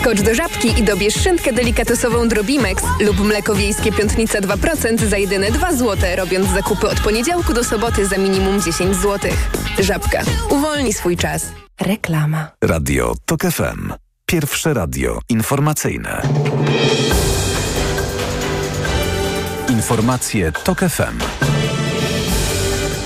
Skocz do żabki i dobierz szynkę delikatosową Drobimex lub mleko wiejskie piątnica 2% za jedyne 2 zł, robiąc zakupy od poniedziałku do soboty za minimum 10 zł. Żabka. Uwolnij swój czas. Reklama. Radio TOK FM. Pierwsze radio informacyjne. Informacje TOK FM.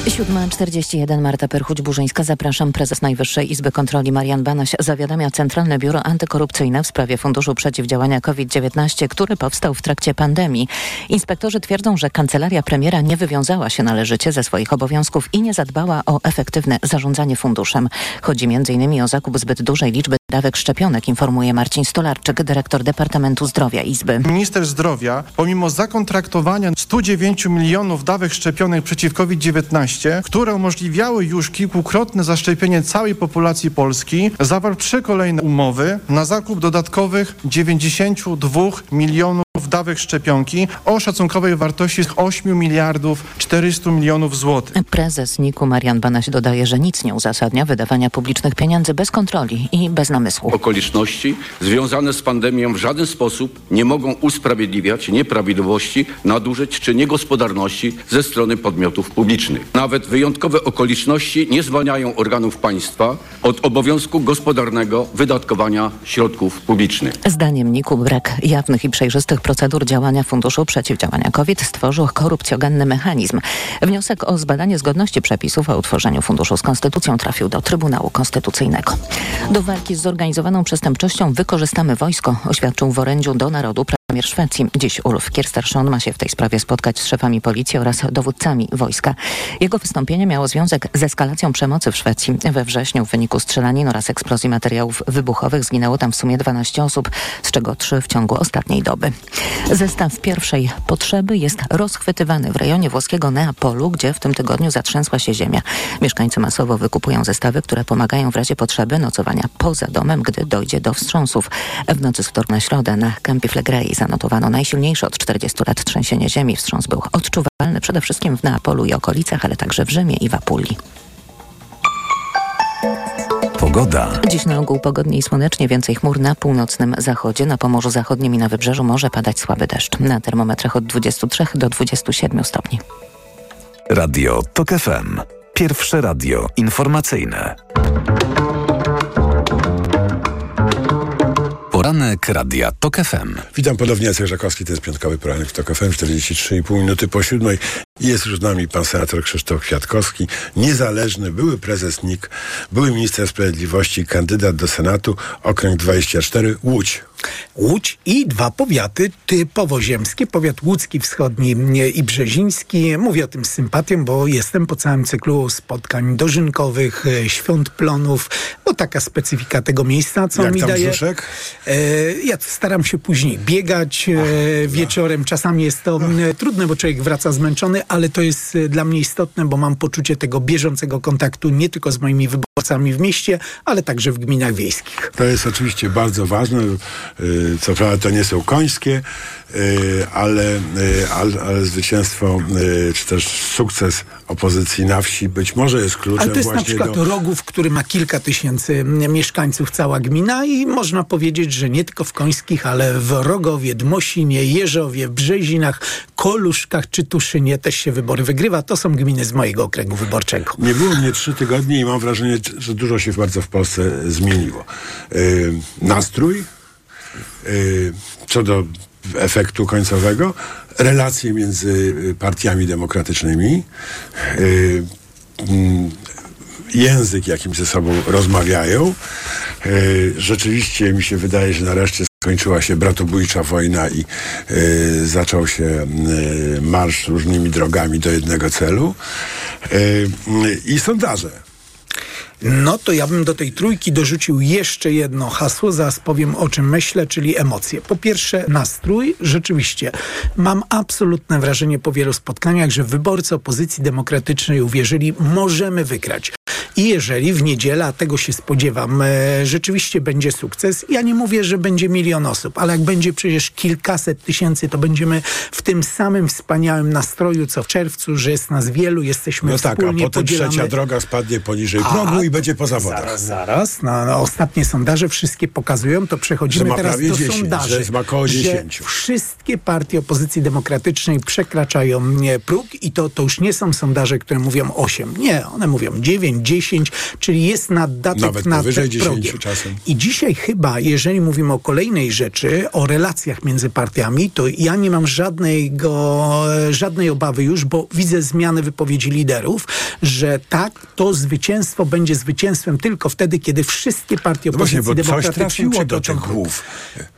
7.41 Marta Perchuć-Burzyńska. Zapraszam. Prezes Najwyższej Izby Kontroli Marian Banaś zawiadamia Centralne Biuro Antykorupcyjne w sprawie Funduszu Przeciwdziałania COVID-19, który powstał w trakcie pandemii. Inspektorzy twierdzą, że kancelaria premiera nie wywiązała się należycie ze swoich obowiązków i nie zadbała o efektywne zarządzanie funduszem. Chodzi m.in. o zakup zbyt dużej liczby dawek szczepionek, informuje Marcin Stolarczyk, dyrektor Departamentu Zdrowia Izby. Minister zdrowia, pomimo zakontraktowania 109 milionów dawek szczepionek przeciw COVID-19, które umożliwiały już kilkukrotne zaszczepienie całej populacji Polski, zawarł trzy kolejne umowy na zakup dodatkowych 92 milionów dawek szczepionki o szacunkowej wartości 8 miliardów 400 milionów złotych. Prezes NIK-u Marian Banaś dodaje, że nic nie uzasadnia wydawania publicznych pieniędzy bez kontroli i bez namysłu. Okoliczności związane z pandemią w żaden sposób nie mogą usprawiedliwiać nieprawidłowości, nadużyć czy niegospodarności ze strony podmiotów publicznych. Nawet wyjątkowe okoliczności nie zwalniają organów państwa od obowiązku gospodarnego wydatkowania środków publicznych. Zdaniem NIK-u brak jawnych i przejrzystych procedur działania Funduszu Przeciwdziałania COVID stworzył korupcjogenny mechanizm. Wniosek o zbadanie zgodności przepisów o utworzeniu funduszu z konstytucją trafił do Trybunału Konstytucyjnego. Do walki z zorganizowaną przestępczością wykorzystamy wojsko, oświadczył w orędziu do narodu premier Szwecji. Dziś Ulf Kirstersson ma się w tej sprawie spotkać z szefami policji oraz dowódcami wojska. Jego wystąpienie miało związek z eskalacją przemocy w Szwecji. We wrześniu w wyniku strzelanin oraz eksplozji materiałów wybuchowych zginęło tam w sumie 12 osób, z czego 3 w ciągu ostatniej doby. Zestaw pierwszej potrzeby jest rozchwytywany w rejonie włoskiego Neapolu, gdzie w tym tygodniu zatrzęsła się ziemia. Mieszkańcy masowo wykupują zestawy, które pomagają w razie potrzeby nocowania poza domem, gdy dojdzie do wstrząsów. W nocy z wtorku na środę na Campi Flegrei zanotowano najsilniejsze od 40 lat trzęsienie ziemi. Wstrząs był odczuwalny przede wszystkim w Neapolu i okolicach, ale także w Rzymie i w Apulii. Pogoda. Dziś na ogół pogodnie i słonecznie, więcej chmur na północnym zachodzie. Na Pomorzu Zachodnim i na Wybrzeżu może padać słaby deszcz. Na termometrach od 23 do 27 stopni. Radio TOK FM. Pierwsze radio informacyjne. Poranek Radia TOK FM. Witam ponownie, Jacek Żakowski, to jest piątkowy poranek w TOK FM, 43,5 minuty po siódmej. Jest już z nami pan senator Krzysztof Kwiatkowski, niezależny, były prezes NIK, były minister sprawiedliwości, kandydat do Senatu, okręg 24, Łódź. Łódź i dwa powiaty typowo ziemskie, powiat łódzki wschodni i brzeziński. Mówię o tym z sympatią, bo jestem po całym cyklu spotkań dożynkowych, e, świąt plonów, bo taka specyfika tego miejsca, co Jak mi tam daje. brzuszek? E, ja staram się później biegać e, wieczorem. Czasami jest to m, trudne, bo człowiek wraca zmęczony, ale to jest e, dla mnie istotne, bo mam poczucie tego bieżącego kontaktu nie tylko z moimi wyborcami w mieście, ale także w gminach wiejskich. To jest oczywiście bardzo ważne. Y, Co prawda to nie są końskie, y, ale, y, ale, ale zwycięstwo, czy też sukces opozycji na wsi być może jest kluczem Ale to jest na przykład do... Rogów, który ma kilka tysięcy m, mieszkańców, cała gmina i można powiedzieć, że nie tylko w Końskich, ale w Rogowie, Dmosinie, Jeżowie, Brzezinach, Koluszkach czy Tuszynie też się wybory wygrywa. To są gminy z mojego okręgu wyborczego. Nie było mnie trzy tygodnie i mam wrażenie, że dużo się bardzo w Polsce zmieniło. Y, nastrój, y, co do efektu końcowego, relacje między partiami demokratycznymi, y, mm, język, jakim ze sobą rozmawiają. Rzeczywiście mi się wydaje, że nareszcie skończyła się bratobójcza wojna i zaczął się marsz różnymi drogami do jednego celu. I sondaże. No to ja bym do tej trójki dorzucił jeszcze jedno hasło, zaraz powiem o czym myślę, czyli emocje. Po pierwsze nastrój, rzeczywiście mam absolutne wrażenie po wielu spotkaniach, że wyborcy opozycji demokratycznej uwierzyli, możemy wygrać. I jeżeli w niedzielę, a tego się spodziewam, e, rzeczywiście będzie sukces, ja nie mówię, że będzie milion osób, ale jak będzie przecież kilkaset tysięcy, to będziemy w tym samym wspaniałym nastroju, co w czerwcu, że jest nas wielu, jesteśmy No tak, a potem podzielamy... trzecia droga spadnie poniżej A, progu i będzie po zawodach. Zaraz, zaraz. No, no, ostatnie sondaże wszystkie pokazują, to przechodzimy teraz do 10, sondaży. że ma około że 10. wszystkie partie opozycji demokratycznej przekraczają próg i to, to już nie są sondaże, które mówią 8. Nie, one mówią 9, 10, czyli jest naddatek Nawet nad powyżej progiem. 10 czasem. I dzisiaj chyba, jeżeli mówimy o kolejnej rzeczy, o relacjach między partiami, to ja nie mam żadnego, żadnej obawy już, bo widzę zmianę wypowiedzi liderów, że tak, to zwycięstwo będzie zwycięstwem tylko wtedy, kiedy wszystkie partie No właśnie, opozycji bo coś trafiło do tych głów.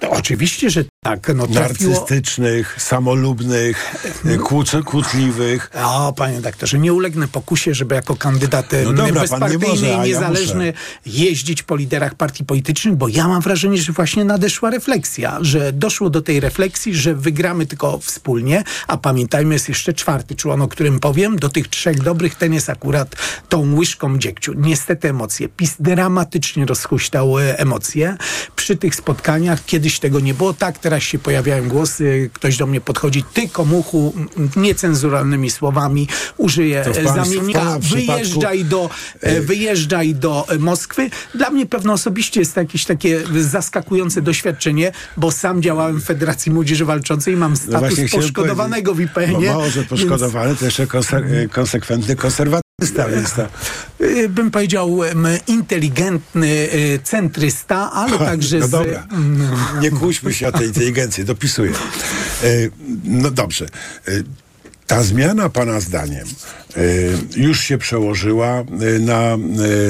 To oczywiście, że tak. No, trafiło... Narcystycznych, samolubnych, y, kłóc- kłótliwych. O, panie doktorze, nie ulegnę pokusie, żeby jako kandydat No no dobra, nie bezpartyjny może, i ja niezależny jeździć po liderach partii politycznych, bo ja mam wrażenie, że właśnie nadeszła refleksja, że doszło do tej refleksji, że wygramy tylko wspólnie, a pamiętajmy, jest jeszcze czwarty człon, o którym powiem, do tych trzech dobrych ten jest akurat tą łyżką dziegciu. Niestety emocje. PiS dramatycznie rozhuśtał e, emocje przy tych spotkaniach. Kiedyś tego nie było tak, teraz się pojawiają głosy, ktoś do mnie podchodzi, ty komuchu, m, niecenzuralnymi słowami, e, państw- zamiennika, wyjeżdżaj do, e, wyjeżdżaj do e, Moskwy. Dla mnie pewno osobiście jest to jakieś takie zaskakujące doświadczenie, bo sam działałem w Federacji Młodzieży Walczącej i mam status No właśnie chciałem poszkodowanego w IPN-ie. Mało, że więc- poszkodowany, to jeszcze konse- konsekwentny konserwatyzm. Starysta. Y, Bym powiedział inteligentny centrysta, ale także No z... dobra, nie kłóćmy się o tej inteligencji, dopisuję. E, No dobrze. Ta zmiana, pana zdaniem, e, już się przełożyła e, na, e,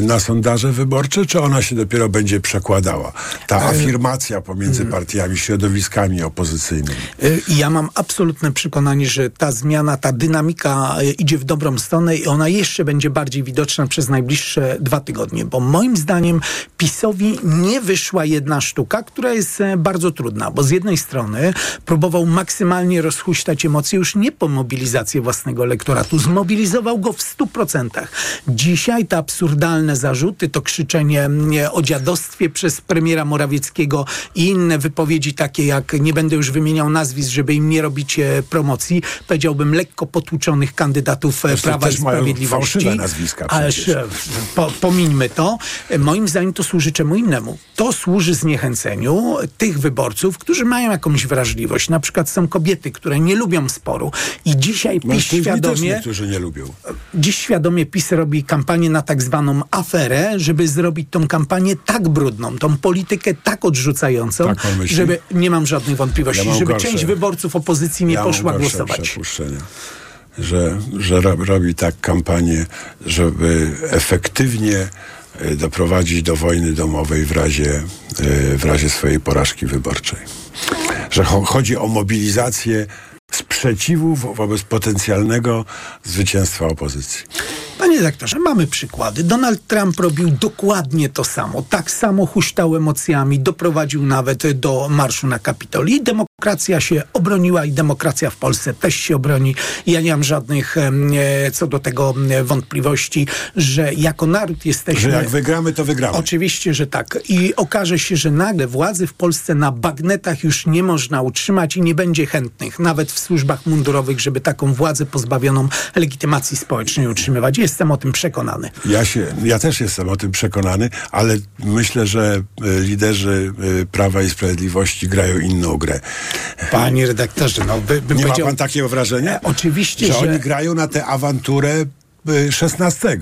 na sondaże wyborcze, czy ona się dopiero będzie przekładała? Ta afirmacja pomiędzy partiami, środowiskami opozycyjnymi. Y, ja mam absolutne przekonanie, że ta zmiana, ta dynamika y, idzie w dobrą stronę i ona jeszcze będzie bardziej widoczna przez najbliższe dwa tygodnie, bo moim zdaniem PiSowi nie wyszła jedna sztuka, która jest bardzo trudna, bo z jednej strony próbował maksymalnie rozhuśtać emocje już nie po mobilizację własnego elektoratu, zmobilizował go w stu procentach. Dzisiaj te absurdalne zarzuty, to krzyczenie mm, o dziadostwie przez premiera Morawieckiego i inne wypowiedzi takie jak, nie będę już wymieniał nazwisk, żeby im nie robić e, promocji, powiedziałbym lekko potłuczonych kandydatów Zresztą Prawa i Sprawiedliwości. nazwiska przecież. e, po, pomińmy to. Moim zdaniem to służy czemu innemu. To służy zniechęceniu tych wyborców, którzy mają jakąś wrażliwość. Na przykład są kobiety, które nie lubią sporu i dzisiaj PiS świadomie nie lubią. Dziś świadomie PiS robi kampanię na tak zwaną aferę, żeby zrobić tą kampanię tak brudną, tą politykę tak odrzucającą, Tak żeby, nie mam żadnych wątpliwości, Ja żeby gorsze. część wyborców opozycji nie ja poszła głosować. Że, że ro- robi tak kampanię, żeby efektywnie e, doprowadzić do wojny domowej w razie, e, w razie swojej porażki wyborczej. Że cho- chodzi o mobilizację sprzeciwu wo- wobec potencjalnego zwycięstwa opozycji. Panie redaktorze, mamy przykłady. Donald Trump robił dokładnie to samo. Tak samo huśtał emocjami, doprowadził nawet do marszu na Kapitolii. Demokracja się obroniła i demokracja w Polsce też się obroni. Ja nie mam żadnych e, co do tego wątpliwości, że jako naród jesteśmy... Że jak wygramy, to wygramy. Oczywiście, że tak. I okaże się, że nagle władzy w Polsce na bagnetach już nie można utrzymać i nie będzie chętnych, nawet w służbach mundurowych, żeby taką władzę pozbawioną legitymacji społecznej utrzymywać. Jestem o tym przekonany. Ja, się, ja też jestem o tym przekonany, ale myślę, że e, liderzy e, Prawa i Sprawiedliwości grają inną grę. Panie redaktorze, no by, bym Nie ma pan takiego wrażenia? Oczywiście, że, że- oni grają na tę awanturę e, 16.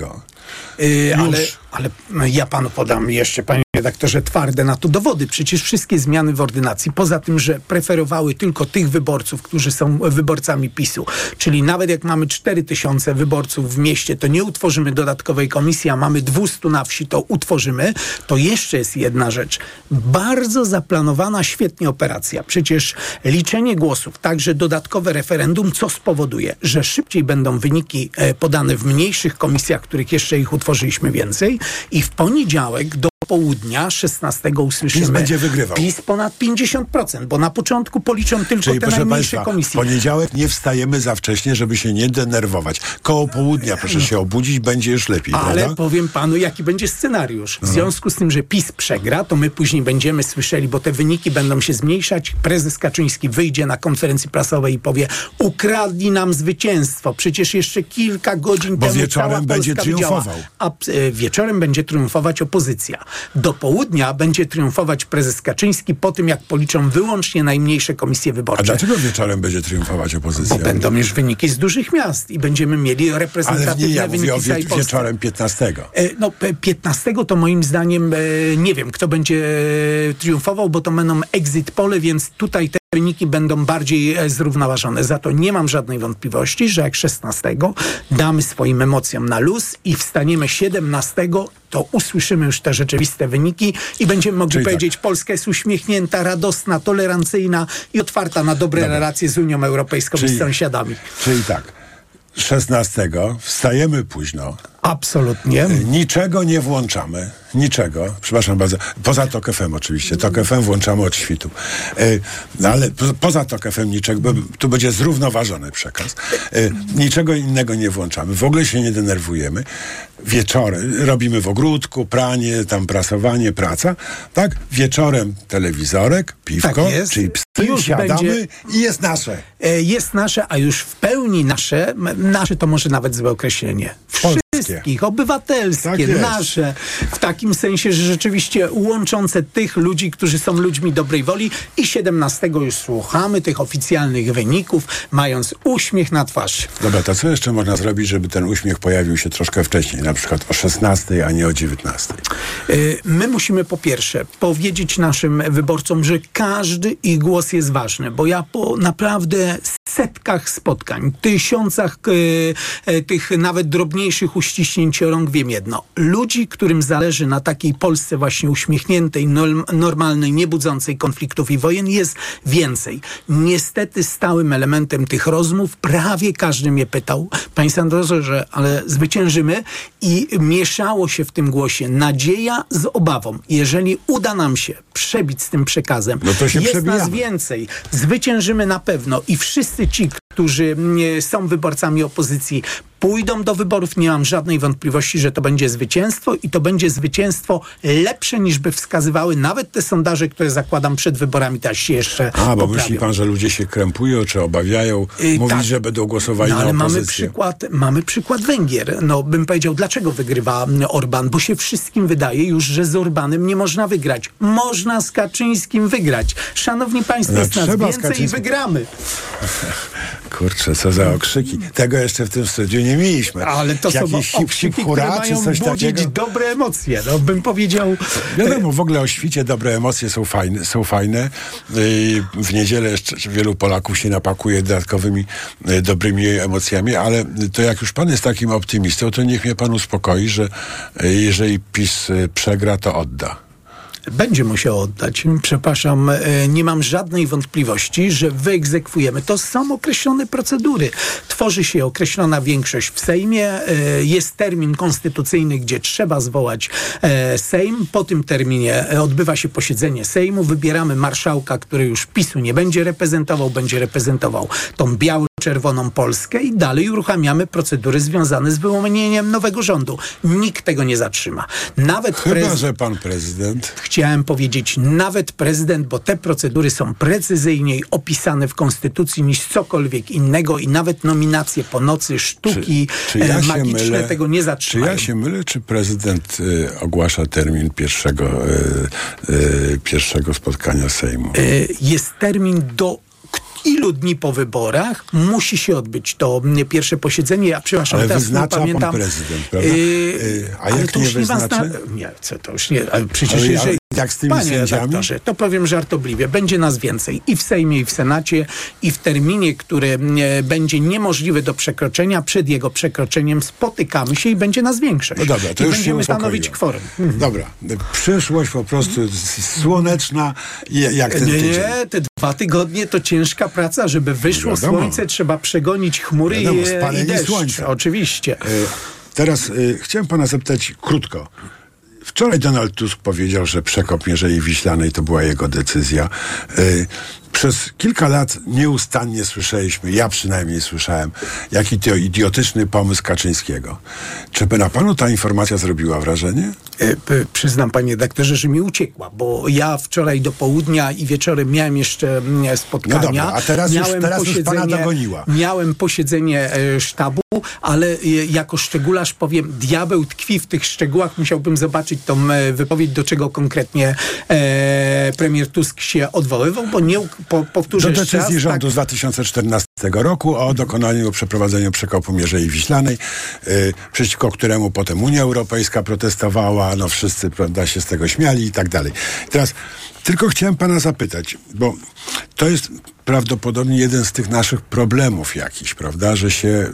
Yy, ale, ale ja panu podam jeszcze, panie redaktorze, twarde na to dowody. Przecież wszystkie zmiany w ordynacji, poza tym, że preferowały tylko tych wyborców, którzy są wyborcami PiSu, czyli nawet jak mamy 4 tysiące wyborców w mieście, to nie utworzymy dodatkowej komisji, a mamy 200 na wsi, to utworzymy, to jeszcze jest jedna rzecz. Bardzo zaplanowana świetnie operacja. Przecież liczenie głosów, także dodatkowe referendum, co spowoduje, że szybciej będą wyniki e, podane w mniejszych komisjach, których jeszcze ich utworzyliśmy więcej i w poniedziałek do południa 16 usłyszymy PiS będzie wygrywał. PiS ponad 50%, bo na początku policzą tylko Czyli te proszę najmniejsze Państwa, w komisje. poniedziałek nie wstajemy za wcześnie, żeby się nie denerwować. Koło południa proszę się obudzić, będzie już lepiej, Ale prawda? powiem panu, jaki będzie scenariusz. W związku z tym, że PiS przegra, to my później będziemy słyszeli, bo te wyniki będą się zmniejszać. Prezes Kaczyński wyjdzie na konferencji prasowej i powie: Ukradli nam zwycięstwo. Przecież jeszcze kilka godzin Bo temu wieczorem cała będzie Polska triumfował. A e, wieczorem będzie triumfować opozycja. Do południa będzie triumfować prezes Kaczyński po tym, jak policzą wyłącznie najmniejsze komisje A wyborcze. dlaczego wieczorem będzie triumfować opozycja? Bo będą już wyniki z dużych miast i będziemy mieli Ale reprezentatywne nie, ja wyniki mówię o wie, Polsce. wieczorem 15. E, No, pe- 15 to moim zdaniem e, nie wiem, kto będzie e, triumfował, bo to będą exit pole, więc tutaj te wyniki będą bardziej e, zrównoważone. Za to nie mam żadnej wątpliwości, że jak 16 damy swoim emocjom na luz i wstaniemy 17, to usłyszymy już te rzeczywiste wyniki i będziemy mogli Czyli tak. powiedzieć, Polska jest uśmiechnięta, radosna, tolerancyjna i otwarta na dobre relacje z Unią Europejską i Czyli- z sąsiadami. Czyli tak, 16 wstajemy późno, Absolutnie. Niczego nie włączamy. Niczego. Przepraszam bardzo. Poza TOK FM oczywiście. TOK FM włączamy od świtu. E, no ale po, poza TOK FM niczego, bo tu będzie zrównoważony przekaz. E, niczego innego nie włączamy. W ogóle się nie denerwujemy. Wieczory robimy w ogródku, pranie, tam prasowanie, praca. Tak? Wieczorem telewizorek, piwko, Tak psy, Już siadamy będzie- i jest nasze. e, jest nasze, a już w pełni nasze, nasze to może nawet złe określenie. Polskie. Wszystkich, obywatelskie, Tak nasze, w takim sensie, że rzeczywiście łączące tych ludzi, którzy są ludźmi dobrej woli i 17 już słuchamy tych oficjalnych wyników, mając uśmiech na twarzy. Dobra, to co jeszcze można zrobić, żeby ten uśmiech pojawił się troszkę wcześniej, na przykład o 16, a nie o 19? Y, My musimy po pierwsze powiedzieć naszym wyborcom, że każdy ich głos jest ważny, bo ja po naprawdę setkach spotkań, tysiącach e, e, tych nawet drobniejszych uściśnięć rąk wiem jedno. Ludzi, którym zależy na takiej Polsce właśnie uśmiechniętej, norm- normalnej, niebudzącej konfliktów i wojen jest więcej. Niestety stałym elementem tych rozmów prawie każdy mnie pytał, panie Sandrze, ale zwyciężymy i mieszało się w tym głosie nadzieja z obawą. Jeżeli uda nam się przebić z tym przekazem, No to się jest nas przebijamy. więcej, zwyciężymy na pewno i wszyscy ci, którzy mm, są wyborcami opozycji, pójdą do wyborów. Nie mam żadnej wątpliwości, że to będzie zwycięstwo i to będzie zwycięstwo lepsze niż by wskazywały nawet te sondaże, które zakładam przed wyborami też się jeszcze A, bo poprawią. myśli pan, że ludzie się krępują czy obawiają Y, mówić, tak. że będą głosowali No, ale na mamy opozycję? przykład, mamy przykład Węgier. No, bym powiedział, dlaczego wygrywa mm, Orban? Bo się wszystkim wydaje już, że z Orbanem nie można wygrać. Można z Kaczyńskim wygrać. Szanowni Państwo, No, jest nas więcej i wygramy. Kurczę, co za okrzyki. Tego jeszcze w tym studiu nie mieliśmy. Ale to są Jakiś hip, okrzyki, hip, które hura, czy coś takiego? dobre emocje. No, bym powiedział... Wiadomo, w ogóle o świcie dobre emocje są fajne. Są fajne. Yy, W niedzielę jeszcze wielu Polaków się napakuje dodatkowymi yy, dobrymi emocjami, ale to jak już pan jest takim optymistą, to niech mnie pan uspokoi, że yy, jeżeli PiS przegra, to odda. Będzie musiał oddać. Przepraszam, e, nie mam żadnej wątpliwości, że wyegzekwujemy. To są określone procedury. Tworzy się określona większość w Sejmie. e, Jest termin konstytucyjny, gdzie trzeba zwołać e, Sejm. Po tym terminie odbywa się posiedzenie Sejmu. Wybieramy marszałka, który już PiSu nie będzie reprezentował, będzie reprezentował tą białą czerwoną Polskę i dalej uruchamiamy procedury związane z wyłonieniem nowego rządu. Nikt tego nie zatrzyma. Nawet Chyba, prez- że pan prezydent. chciałem powiedzieć nawet prezydent, bo te procedury są precyzyjniej opisane w Konstytucji niż cokolwiek innego i nawet nominacje po nocy, sztuki Czy ja e, magiczne mylę, tego nie Czy zatrzymają. ja się mylę, czy prezydent y, ogłasza termin pierwszego, y, y, pierwszego spotkania Sejmu? Jest termin do ilu dni po wyborach musi się odbyć to m, pierwsze posiedzenie. Ja przepraszam, Ale teraz nie wyznacza pan pamiętam. prezydent, prawda? Yy, a ale jak to nie już nie was wyznaczy? na- Nie, co to już nie. Ale przecież Ale jeżeli, jak z tymi Panie sędziami? redaktorze, to powiem żartobliwie. Będzie nas więcej i w Sejmie, i w Senacie, i w terminie, który e, będzie niemożliwy do przekroczenia. Przed jego przekroczeniem spotykamy się i będzie nas większość. No dobra, to I już będziemy stanowić kworum. Dobra, przyszłość po prostu słoneczna, jak ten Nie, tydzień. nie, te dwa tygodnie to ciężka praca, żeby wyszło Wiadomo. słońce, trzeba przegonić chmury Wiadomo, i, i spalenie deszcz. słońca. Oczywiście. E, Teraz y, chciałem pana zapytać krótko. Wczoraj Donald Tusk powiedział, że przekop Mierzei Wiślanej to była jego decyzja. Przez kilka lat nieustannie słyszeliśmy, ja przynajmniej słyszałem, jaki to idiotyczny pomysł Kaczyńskiego. Czy by na panu ta informacja zrobiła wrażenie? E, p- Przyznam, panie redaktorze, że mi uciekła, bo ja wczoraj do południa i wieczorem miałem jeszcze mm, spotkania. No dobra, a teraz już- teraz już pana dogoniła. Miałem posiedzenie e, sztabu, ale e, jako szczególarz powiem, diabeł tkwi w tych szczegółach. Musiałbym zobaczyć tą e, wypowiedź, do czego konkretnie e, premier Tusk się odwoływał, bo nie, po, powtórzę Do decyzji rządu tak, z 2014 roku o dokonaniu przeprowadzeniu przekopu Mierzei Wiślanej, y, przeciwko któremu potem Unia Europejska protestowała, no wszyscy prawda, się z tego śmiali i tak dalej. Teraz tylko chciałem pana zapytać, bo to jest prawdopodobnie jeden z tych naszych problemów jakiś, prawda, że się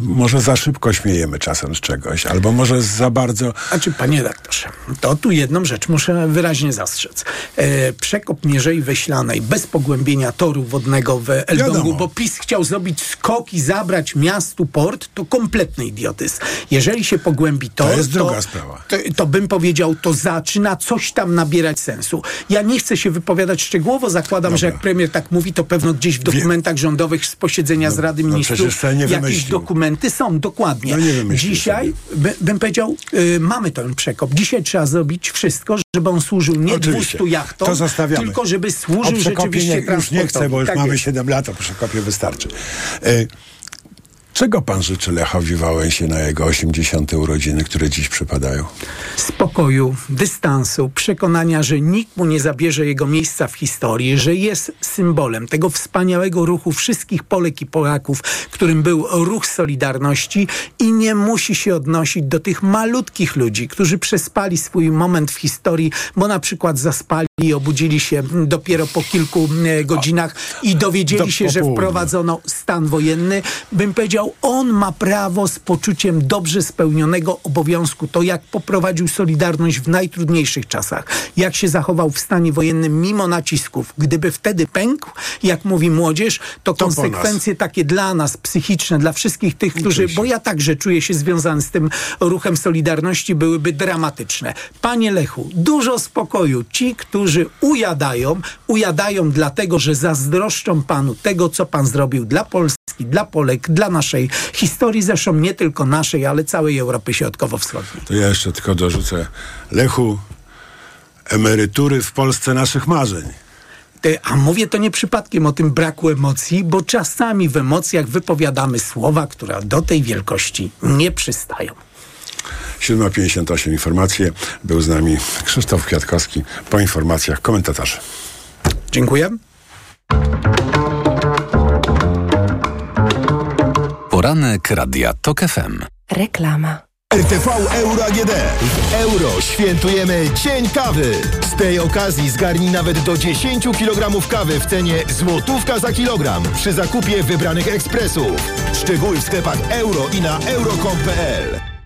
może za szybko śmiejemy czasem z czegoś, albo może za bardzo... Znaczy, panie redaktorze, to tu jedną rzecz muszę wyraźnie zastrzec. E, przekop Mierzei Wyślanej bez pogłębienia toru wodnego w Elblągu, bo PiS chciał zrobić skok i zabrać miastu port, to kompletny idiotyzm. Jeżeli się pogłębi tor, To jest druga sprawa. To, to bym powiedział, to zaczyna coś tam nabierać sensu. Ja nie chcę się wypowiadać szczegółowo, zakładam, że jak premier tak mówi, to pewno gdzieś w dokumentach rządowych z posiedzenia z Rady no Ministrów przecież to nie jakieś wymyślił. Dokumenty są, dokładnie. No Dzisiaj by, bym powiedział, y, mamy ten przekop. Dzisiaj trzeba zrobić wszystko, żeby on służył nie Oczywiście. 200 jachtom, tylko żeby służył rzeczywiście nie, już nie chcę, bo już. Tak mamy jest. 7 lat, o przekopie wystarczy. E, Czego pan życzy Lechowi Wałęsie na jego 80. urodziny, które dziś przypadają? Spokoju, dystansu, przekonania, że nikt mu nie zabierze jego miejsca w historii, że jest symbolem tego wspaniałego ruchu wszystkich Polek i Polaków, którym był ruch Solidarności i nie musi się odnosić do tych malutkich ludzi, którzy przespali swój moment w historii, bo na przykład zaspali i obudzili się dopiero po kilku e, godzinach i dowiedzieli się, że wprowadzono stan wojenny. Bym powiedział, on ma prawo z poczuciem dobrze spełnionego obowiązku. To jak poprowadził Solidarność w najtrudniejszych czasach, jak się zachował w stanie wojennym mimo nacisków. Gdyby wtedy pękł, jak mówi młodzież, to, To konsekwencje takie dla nas, psychiczne, dla wszystkich tych, którzy, bo ja także czuję się związany z tym ruchem Solidarności, byłyby dramatyczne. Panie Lechu, dużo spokoju. Ci, którzy ujadają, ujadają dlatego, że zazdroszczą panu tego, co pan zrobił dla Polski, dla Polek, dla naszej historii, zresztą nie tylko naszej, ale całej Europy Środkowo-Wschodniej. To ja jeszcze tylko dorzucę. Lechu, emerytury w Polsce naszych marzeń. A mówię to nie przypadkiem o tym braku emocji, bo czasami w emocjach wypowiadamy słowa, które do tej wielkości nie przystają. 7.58 informacje. Był z nami Krzysztof Kwiatkowski. Po informacjach komentarze. Dziękuję. Poranek Radia TOK FM. Reklama. RTV Euro AGD. W euro świętujemy Dzień Kawy. Z tej okazji zgarnij nawet do 10 kg kawy w cenie złotówka za kilogram przy zakupie wybranych ekspresów. Szczegóły w sklepach euro i na euro.com.pl.